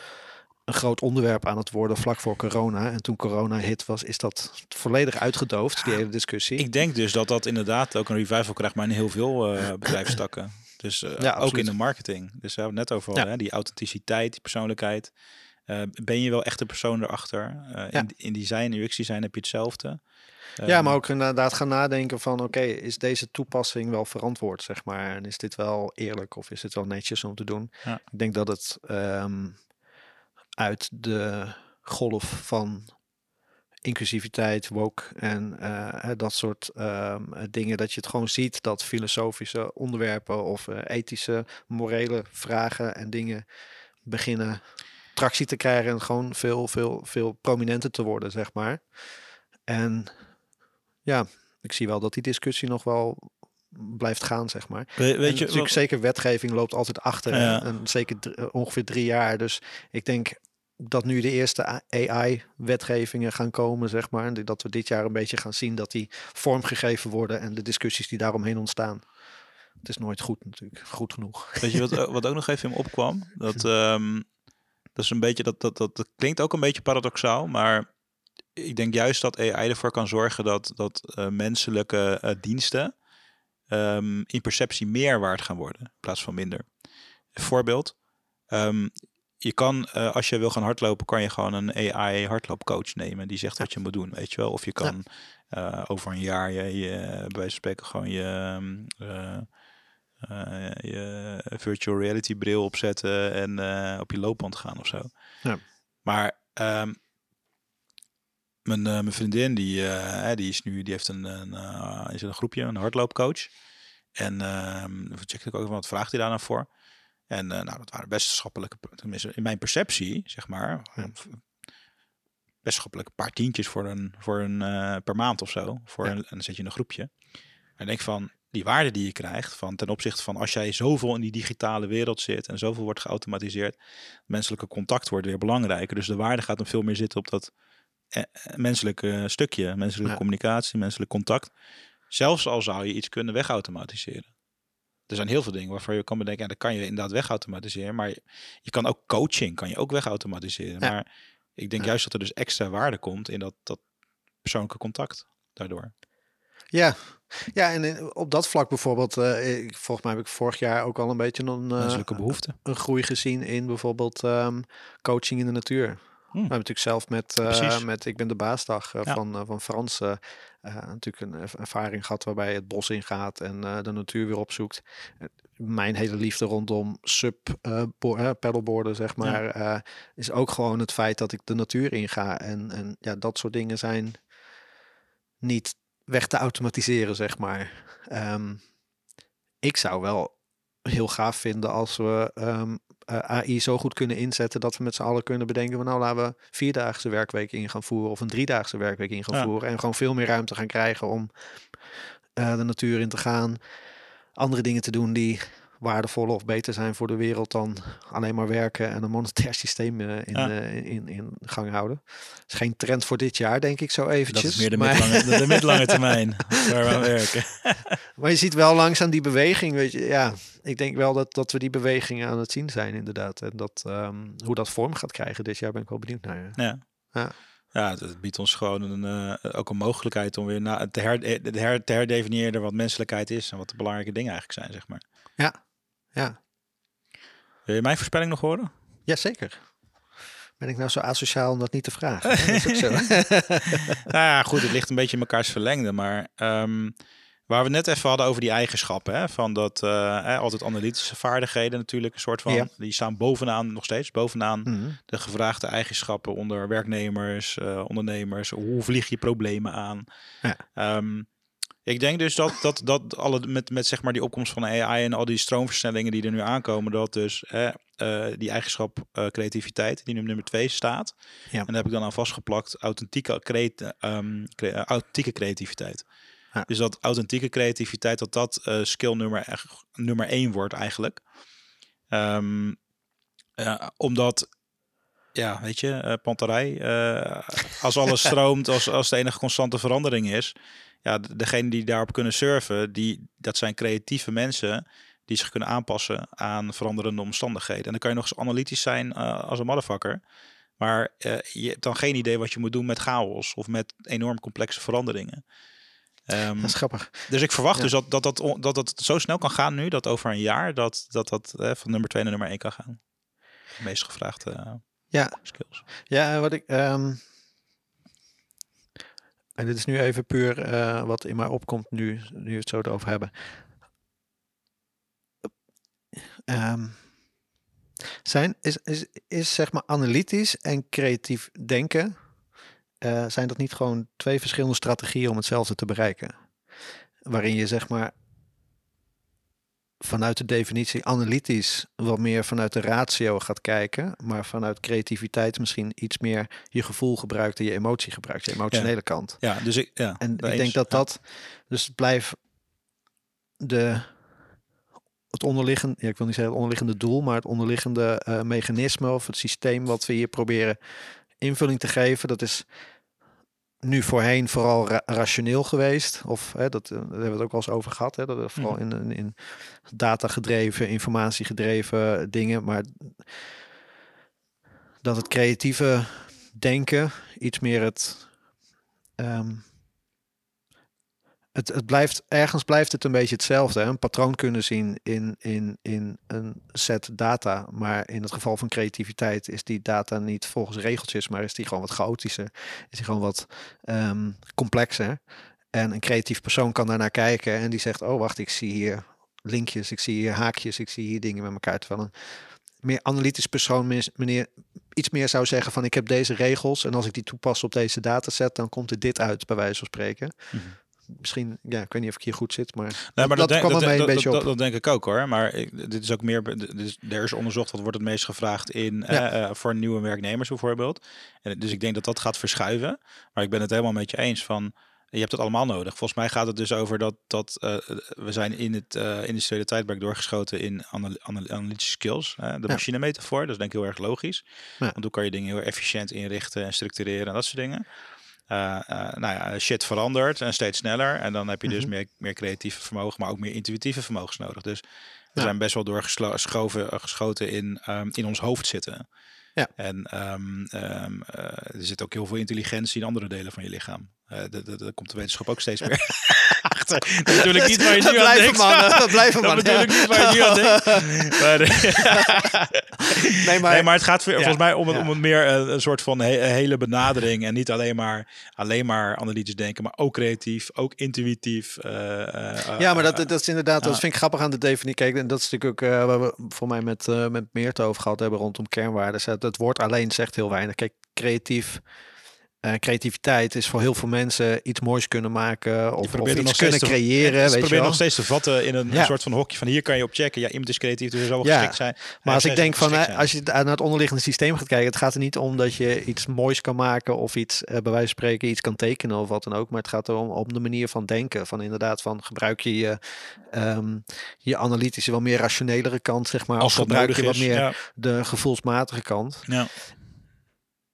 een groot onderwerp aan het worden vlak voor corona. En toen corona hit was, is dat volledig uitgedoofd, die hele discussie. Ik denk dus dat dat inderdaad ook een revival krijgt, maar in heel veel eh bedrijfstakken. Dus eh, [LAUGHS] Ja, ook absoluut. in de marketing. Dus we hebben het net over, Ja. hè, die authenticiteit, die persoonlijkheid. Eh, ben je wel echt een persoon erachter? Eh, Ja. in, in design, UX design heb je hetzelfde. ja, maar ook inderdaad gaan nadenken van oké, is deze toepassing wel verantwoord, zeg maar. En is dit wel eerlijk of is dit wel netjes om te doen? Ja. Ik denk dat het ehm, uit de golf van inclusiviteit, woke en eh, dat soort ehm, dingen. Dat je het gewoon ziet dat filosofische onderwerpen of uh, ethische, morele vragen en dingen beginnen tractie te krijgen en gewoon veel, veel, veel prominenter te worden, zeg maar. En ja, ik zie wel dat die discussie nog wel blijft gaan, zeg maar. weet je, natuurlijk wat... zeker wetgeving loopt altijd achter. En zeker ongeveer drie jaar. Dus ik denk dat nu de eerste AI-wetgevingen gaan komen, zeg maar. Dat we dit jaar een beetje gaan zien dat die vormgegeven worden en de discussies die daaromheen ontstaan. Het is nooit goed natuurlijk, goed genoeg. Weet je wat, wat ook nog even in opkwam? Dat, um, [LAUGHS] dat is een beetje, dat, dat, dat, dat klinkt ook een beetje paradoxaal, maar ik denk juist dat AI ervoor kan zorgen dat, dat uh, menselijke uh, diensten um, in perceptie meer waard gaan worden in plaats van minder. Voorbeeld, um, je kan, uh, als je wil gaan hardlopen, kan je gewoon een AI hardloopcoach nemen. Die zegt wat je moet doen, weet je wel. Of je kan ja. over een jaar je, je, bij wijze van spreken gewoon je, je virtual reality bril opzetten en op je loopband gaan of zo. Ja. Maar um, mijn, uh, mijn vriendin, die, uh, die is nu, die heeft een, een, uh, is een groepje, een hardloopcoach. En uh, check ik ook wat vraagt hij daar nou voor. En nou, dat waren wetenschappelijke, tenminste in mijn perceptie, zeg maar, ja. een paar tientjes voor een, voor een per maand of zo. Voor ja. een, en dan zit je in een groepje. En denk van, die waarde die je krijgt van ten opzichte van als jij zoveel in die digitale wereld zit en zoveel wordt geautomatiseerd, menselijke contact wordt weer belangrijker. Dus de waarde gaat dan veel meer zitten op dat eh, menselijke stukje, menselijke ja. communicatie, menselijk contact. Zelfs al zou je iets kunnen wegautomatiseren. Er zijn heel veel dingen waarvan je kan bedenken, ja, dat kan je inderdaad wegautomatiseren. Maar je, je kan ook coaching, kan je ook wegautomatiseren. Ja. Maar ik denk juist dat er dus extra waarde komt in dat, dat persoonlijke contact daardoor. Ja, ja, en op dat vlak bijvoorbeeld, uh, ik, volgens mij heb ik vorig jaar ook al een beetje een, uh, een groei gezien in bijvoorbeeld um, coaching in de natuur. We hebben natuurlijk zelf met, uh, met Ik ben de baasdag uh, ja. van, uh, van Frans natuurlijk een ervaring gehad waarbij het bos ingaat en de natuur weer opzoekt. Mijn hele liefde rondom sub paddleboarden, zeg maar, ja. is ook gewoon het feit dat ik de natuur inga. En, en ja, dat soort dingen zijn niet weg te automatiseren, zeg maar. Um, ik zou wel heel gaaf vinden als we um, uh, AI zo goed kunnen inzetten dat we met z'n allen kunnen bedenken van nou laten we vierdaagse werkweek in gaan voeren of een driedaagse werkweek in gaan ja. voeren en gewoon veel meer ruimte gaan krijgen om uh, de natuur in te gaan, andere dingen te doen die waardevoller of beter zijn voor de wereld dan alleen maar werken en een monetair [LAUGHS] systeem uh, in, ja. uh, in, in gang houden. Dat is geen trend voor dit jaar, denk ik zo eventjes. Dat is meer de, maar... midlange, de midlange [LAUGHS] termijn waar we aan werken. [LAUGHS] maar je ziet wel langzaam die beweging, weet je. Ja, ik denk wel dat, dat we die bewegingen aan het zien zijn inderdaad. En dat, um, hoe dat vorm gaat krijgen dit jaar ben ik wel benieuwd naar. Ja. ja. Ja, het biedt ons gewoon een, uh, ook een mogelijkheid om weer na, te, her, te, her, te herdefiniëren wat menselijkheid is en wat de belangrijke dingen eigenlijk zijn, zeg maar. Ja, ja. Wil je mijn voorspelling nog horen? Jazeker. Ben ik nou zo asociaal om dat niet te vragen? [LAUGHS] dat is ook zo. [LAUGHS] nou ja, goed, het ligt een beetje in mekaars verlengde. Maar um, waar we net even hadden over die eigenschappen. Hè, van dat uh, altijd analytische vaardigheden natuurlijk. Een soort van, ja. die staan bovenaan, nog steeds bovenaan mm -hmm. de gevraagde eigenschappen onder werknemers, uh, ondernemers. Hoe vlieg je problemen aan? Ja. Um, ik denk dus dat, dat, dat alle, met, met zeg maar die opkomst van AI en al die stroomversnellingen die er nu aankomen, dat dus uh, die eigenschap uh, creativiteit, die nu nummer twee staat. Ja. En daar heb ik dan aan vastgeplakt, authentieke, creat, um, cre authentieke creativiteit. Ja. Dus dat authentieke creativiteit, dat dat uh, skill nummer, nummer één wordt eigenlijk. Um, omdat ja, weet je, uh, panterij. Uh, als alles [LAUGHS] stroomt, als, als de enige constante verandering is, ja, degene die daarop kunnen surfen, die, dat zijn creatieve mensen die zich kunnen aanpassen aan veranderende omstandigheden. En dan kan je nog eens analytisch zijn uh, als een motherfucker. Maar uh, je hebt dan geen idee wat je moet doen met chaos of met enorm complexe veranderingen. Um, dat is grappig. Dus ik verwacht ja. dus dat dat, dat, dat dat zo snel kan gaan nu, dat over een jaar dat dat, dat uh, van nummer 2 naar nummer 1 kan gaan. De meest gevraagde ja. skills. Ja, wat ik... Um en dit is nu even puur uh, wat in mij opkomt nu, nu we het zo erover hebben. Um, zijn, is, is, is zeg maar analytisch en creatief denken eh, zijn dat niet gewoon twee verschillende strategieën om hetzelfde te bereiken? Waarin je zeg maar vanuit de definitie analytisch wat meer vanuit de ratio gaat kijken, maar vanuit creativiteit misschien iets meer je gevoel gebruikt en je emotie gebruikt, je emotionele kant. Ja, dus ik, ja, En ik eens. denk dat dat, dus het blijft de, het onderliggende, ja, ik wil niet zeggen het onderliggende doel, maar het onderliggende eh, mechanisme of het systeem wat we hier proberen invulling te geven, dat is nu voorheen vooral ra- rationeel geweest. Of hè, dat, eh, daar hebben we het ook wel eens over gehad. Hè, dat vooral in, in, in data gedreven, informatie gedreven dingen. Maar dat het creatieve denken iets meer het. ehm, het, het blijft, ergens blijft het een beetje hetzelfde. Hè? Een patroon kunnen zien in, in, in een set data. Maar in het geval van creativiteit is die data niet volgens regeltjes, maar is die gewoon wat chaotischer. Is die gewoon wat ehm, complexer. En een creatief persoon kan daarnaar kijken en die zegt: Oh, wacht, ik zie hier linkjes, ik zie hier haakjes, ik zie hier dingen met elkaar. Terwijl een meer analytisch persoon meneer, iets meer zou zeggen: van ik heb deze regels en als ik die toepas op deze dataset, dan komt er dit uit, bij wijze van spreken. Mhm. Misschien, ja, ik weet niet of ik hier goed zit, maar, Nee, maar dat, kwam er mee een dat, beetje dat, op. dat denk ik ook hoor. Maar ik, dit is ook meer. dit is, er is onderzocht wat wordt het meest gevraagd in Ja. eh, eh, voor nieuwe werknemers bijvoorbeeld. En dus ik denk dat dat gaat verschuiven. Maar ik ben het helemaal met je eens van. Je hebt het allemaal nodig. Volgens mij gaat het dus over dat, dat eh, we zijn in het eh industriële tijdperk doorgeschoten in anal anal- analytische skills. hè, de Ja. machine metafoor, dat is denk ik heel erg logisch. Ja. Want hoe kan je dingen heel efficiënt inrichten en structureren en dat soort dingen. Eh, eh, nou ja, shit verandert en steeds sneller. En dan heb je dus Mhm. meer, meer creatieve vermogen, maar ook meer intuïtieve vermogens nodig. Dus we Ja. zijn best wel doorgeschoven eh, geschoten in, ehm, in ons hoofd zitten. Ja. En ehm, ehm, eh, er zit ook heel veel intelligentie in andere delen van je lichaam. Dat, dat, dat komt de wetenschap ook steeds meer [LAUGHS] achter. Dat ik niet waar je Dat nu aan denkt. mannen, dat blijven [LAUGHS] Dat mannen. bedoel ik niet waar je nu aan denkt. [LAUGHS] Maar, [LAUGHS] Nee, maar, nee, maar het gaat volgens mij om, ja. om het meer eh, een soort van he- hele benadering. En niet alleen maar, alleen maar analytisch denken, maar ook creatief, ook intuïtief. eh, eh, Ja, maar dat, dat is inderdaad, dat vind ik grappig aan de definitie. Kijk, en dat is natuurlijk ook waar we voor mij met, met Meert over gehad hebben rondom kernwaarden. Het woord alleen zegt heel weinig. Kijk, creatief, eh, creativiteit is voor heel veel mensen iets moois kunnen maken of, iets kunnen te- creëren. Ze weet je wel. nog steeds te vatten in een Ja. soort van hokje van hier kan je op checken. Ja, iemand is creatief, dus er zal wel Ja, geschikt zijn. Maar als ik denk van, eh, als je naar het onderliggende systeem gaat kijken, het gaat er niet om dat je iets moois kan maken of iets, eh, bij wijze van spreken, iets kan tekenen of wat dan ook. Maar het gaat erom om de manier van denken. Van inderdaad, van gebruik je je, ehm, je analytische, wel meer rationelere kant, zeg maar. als of gebruik je wat is. meer de gevoelsmatige kant. ja.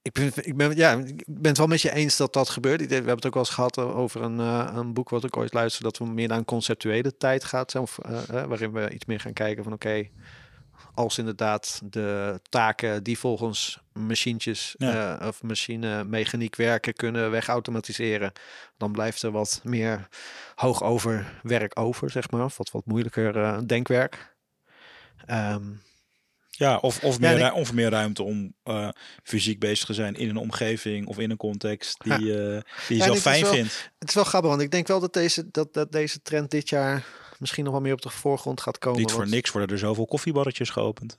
Ik ben, ik, ben, ja, ik ben het wel met je eens dat dat gebeurt. Ik We hebben het ook wel eens gehad eh, over een, eh, een boek wat ik ooit luisterde, dat we meer naar een conceptuele tijd gaat. Of, eh, waarin we iets meer gaan kijken van oké, als inderdaad de taken die volgens machientjes Ja. of machine mechaniek werken kunnen wegautomatiseren, dan blijft er wat meer hoog over werk over, zeg maar. Of wat, wat moeilijker denkwerk. Ehm, Ja, of, of, Ja, meer, ik- of meer ruimte om eh, fysiek bezig te zijn in een omgeving of in een context die, Ja. eh, die je Ja, zelf fijn wel- vindt. Het is wel grappig, want ik denk wel dat deze, dat, dat deze trend dit jaar misschien nog wel meer op de voorgrond gaat komen. Niet voor want- niks worden er zoveel koffiebarretjes geopend.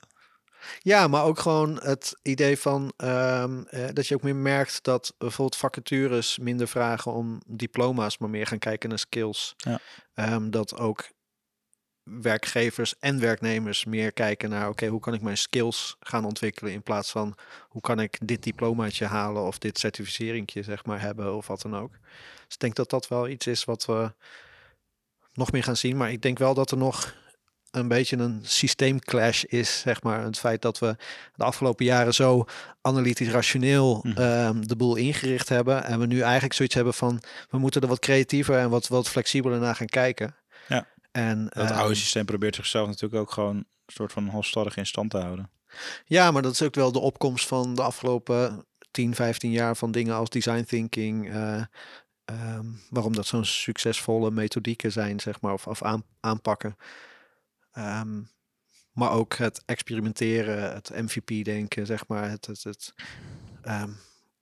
Ja, maar ook gewoon het idee van ehm, eh, dat je ook meer merkt dat bijvoorbeeld vacatures minder vragen om diploma's, maar meer gaan kijken naar skills. Ja. Ehm, dat ook werkgevers en werknemers meer kijken naar oké, hoe kan ik mijn skills gaan ontwikkelen in plaats van hoe kan ik dit diplomaatje halen of dit certificeringje zeg maar hebben of wat dan ook. Dus ik denk dat dat wel iets is wat we nog meer gaan zien, maar ik denk wel dat er nog een beetje een systeemclash is, zeg maar. Het feit dat we de afgelopen jaren zo analytisch rationeel Mhm. ehm, de boel ingericht hebben. En we nu eigenlijk zoiets hebben van, we moeten er wat creatiever en wat, wat flexibeler naar gaan kijken. Ja. En, Dat ehm, oude systeem probeert zichzelf natuurlijk ook gewoon een soort van halstarrig in stand te houden. Ja, maar dat is ook wel de opkomst van de afgelopen 10, 15 jaar van dingen als design thinking. eh, ehm, waarom dat zo'n succesvolle methodieken zijn, zeg maar, of, of aan, aanpakken. Ehm, maar ook het experimenteren, het MVP-denken, zeg maar. Het, het, het,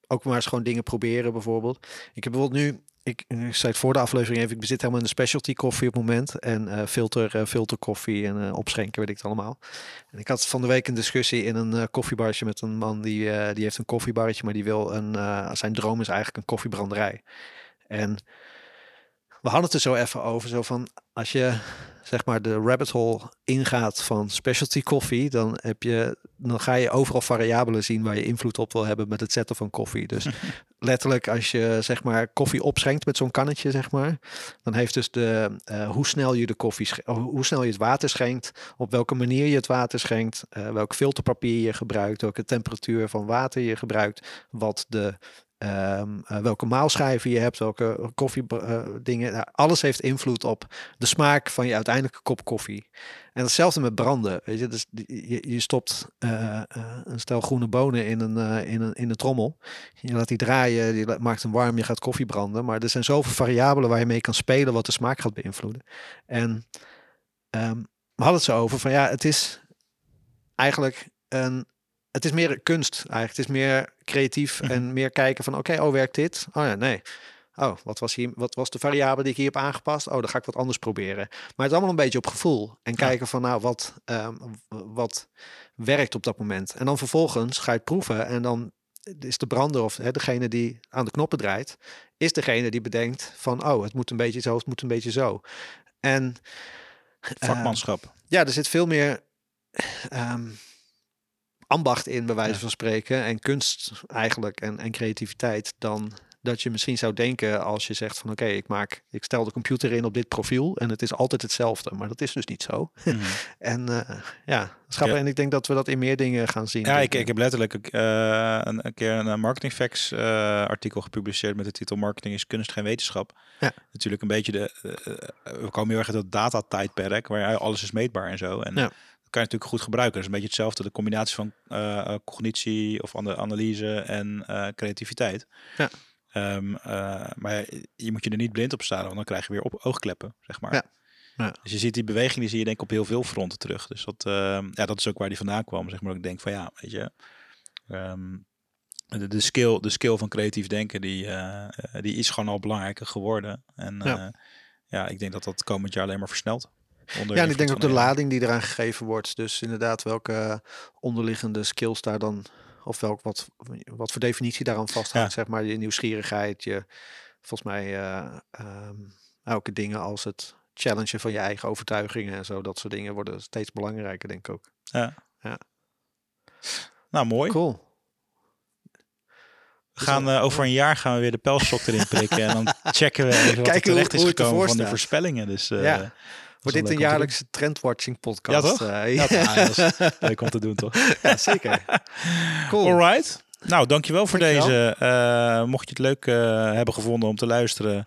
ook maar eens gewoon dingen proberen bijvoorbeeld. Ik heb bijvoorbeeld nu, ik, ik zei voor de aflevering even, ik bezit helemaal een specialty koffie op het moment. En uh, filter, uh, filterkoffie en uh, opschenken, weet ik het allemaal. En ik had van de week een discussie in een koffiebarje met een man die, die heeft een koffiebarretje, maar die wil een, zijn droom is eigenlijk een koffiebranderij. En we hadden het er zo even over, zo van als je zeg maar de rabbit hole ingaat van specialty koffie, dan heb je, dan ga je overal variabelen zien waar je invloed op wil hebben met het zetten van koffie. Dus [LAUGHS] letterlijk als je zeg maar koffie opschenkt met zo'n kannetje, zeg maar, dan heeft dus de uh, hoe snel je de koffie, hoe snel je het water schenkt, op welke manier je het water schenkt, uh, welk filterpapier je gebruikt, welke temperatuur van water je gebruikt, wat de Um, uh, welke maalschijven je hebt, welke koffiedingen. Uh, nou, alles heeft invloed op de smaak van je uiteindelijke kop koffie. En hetzelfde met branden. Weet je, dus je, stopt uh, een stel groene bonen in een, in, een, in een trommel. Je laat die draaien, je maakt hem warm, je gaat koffie branden. Maar er zijn zoveel variabelen waar je mee kan spelen wat de smaak gaat beïnvloeden. En um, we hadden het zo over van ja, het is eigenlijk een het is meer kunst eigenlijk. Het is meer creatief Mhm. en meer kijken van oké, oh werkt dit? Oh ja, nee. Oh, wat was, hier, wat was de variabele die ik hier heb aangepast? Oh, dan ga ik wat anders proberen. Maar het is allemaal een beetje op gevoel. En Ja. kijken van nou, wat, ehm, wat werkt op dat moment. En dan vervolgens ga je het proeven. En dan is de brander of hè, degene die aan de knoppen draait, is degene die bedenkt van oh, het moet een beetje zo, het moet een beetje zo. En eh, Vakmanschap. ja, er zit veel meer ehm, ambacht in, bij wijze Ja. van spreken. En kunst eigenlijk en, en creativiteit dan dat je misschien zou denken als je zegt van oké, ik maak, ik stel de computer in op dit profiel en het is altijd hetzelfde. Maar dat is dus niet zo. Mhm. [LAUGHS] En eh, ja, schappen. Ja. En ik denk dat we dat in meer dingen gaan zien. Ja, ik, ik heb letterlijk eh, een, een keer een Marketing Facts eh, artikel gepubliceerd met de titel Marketing is kunst, geen wetenschap. Ja. Natuurlijk een beetje de, we komen heel erg uit dat data-tijdperk, waar alles is meetbaar en zo. En Ja. Kan je natuurlijk goed gebruiken. Dat is een beetje hetzelfde, de combinatie van eh, eh, cognitie of ana- analyse en eh, creativiteit. Ja. Ehm, eh, maar je moet je er niet blind op staan, want dan krijg je weer op oogkleppen, zeg maar. Ja. Ja. Dus je ziet die beweging, die zie je denk ik op heel veel fronten terug. Dus dat, ehm, ja, dat is ook waar die vandaan kwam, zeg maar. Ik denk van ja, weet je, ehm, de, de, skill, de skill van creatief denken, die, die is gewoon al belangrijker geworden. En ja ik denk dat dat komend jaar alleen maar versnelt. Onder Ja, en ik denk ook de lading die eraan gegeven wordt. Dus inderdaad, welke onderliggende skills daar dan, of welk, wat, wat voor definitie daaraan vasthangt, zeg maar, je nieuwsgierigheid, je, volgens mij, eh, ehm, elke dingen als het challengen van je eigen overtuigingen en zo, dat soort dingen worden steeds belangrijker, denk ik ook. Ja. Ja. Nou, mooi. Cool. We gaan eh, over een jaar gaan we weer de pelstok erin prikken. en dan [LAUGHS] checken we even wat er Kijken hoe- terecht is hoe ervoor gekomen van de voorspellingen. Dus eh, Ja. Wordt dit een jaarlijkse trendwatching podcast? Ja, toch? Eh, Ja, is leuk om te doen, toch? [LAUGHS] Ja, zeker. Cool. Alright. Nou, dankjewel voor Dankjewel. deze. Eh, mocht je het leuk eh, hebben gevonden om te luisteren,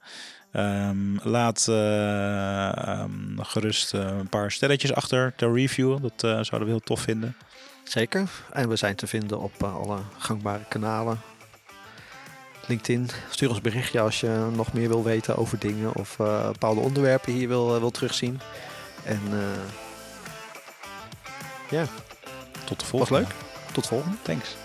ehm, laat eh, ehm, gerust een paar sterretjes achter ter review. Dat zouden we heel tof vinden. Zeker. En we zijn te vinden op alle gangbare kanalen. LinkedIn. Stuur ons berichtje als je nog meer wil weten over dingen of eh, bepaalde onderwerpen hier wil, eh, wil terugzien. En eh, Tot de was volgende. leuk. Tot volgende. Thanks.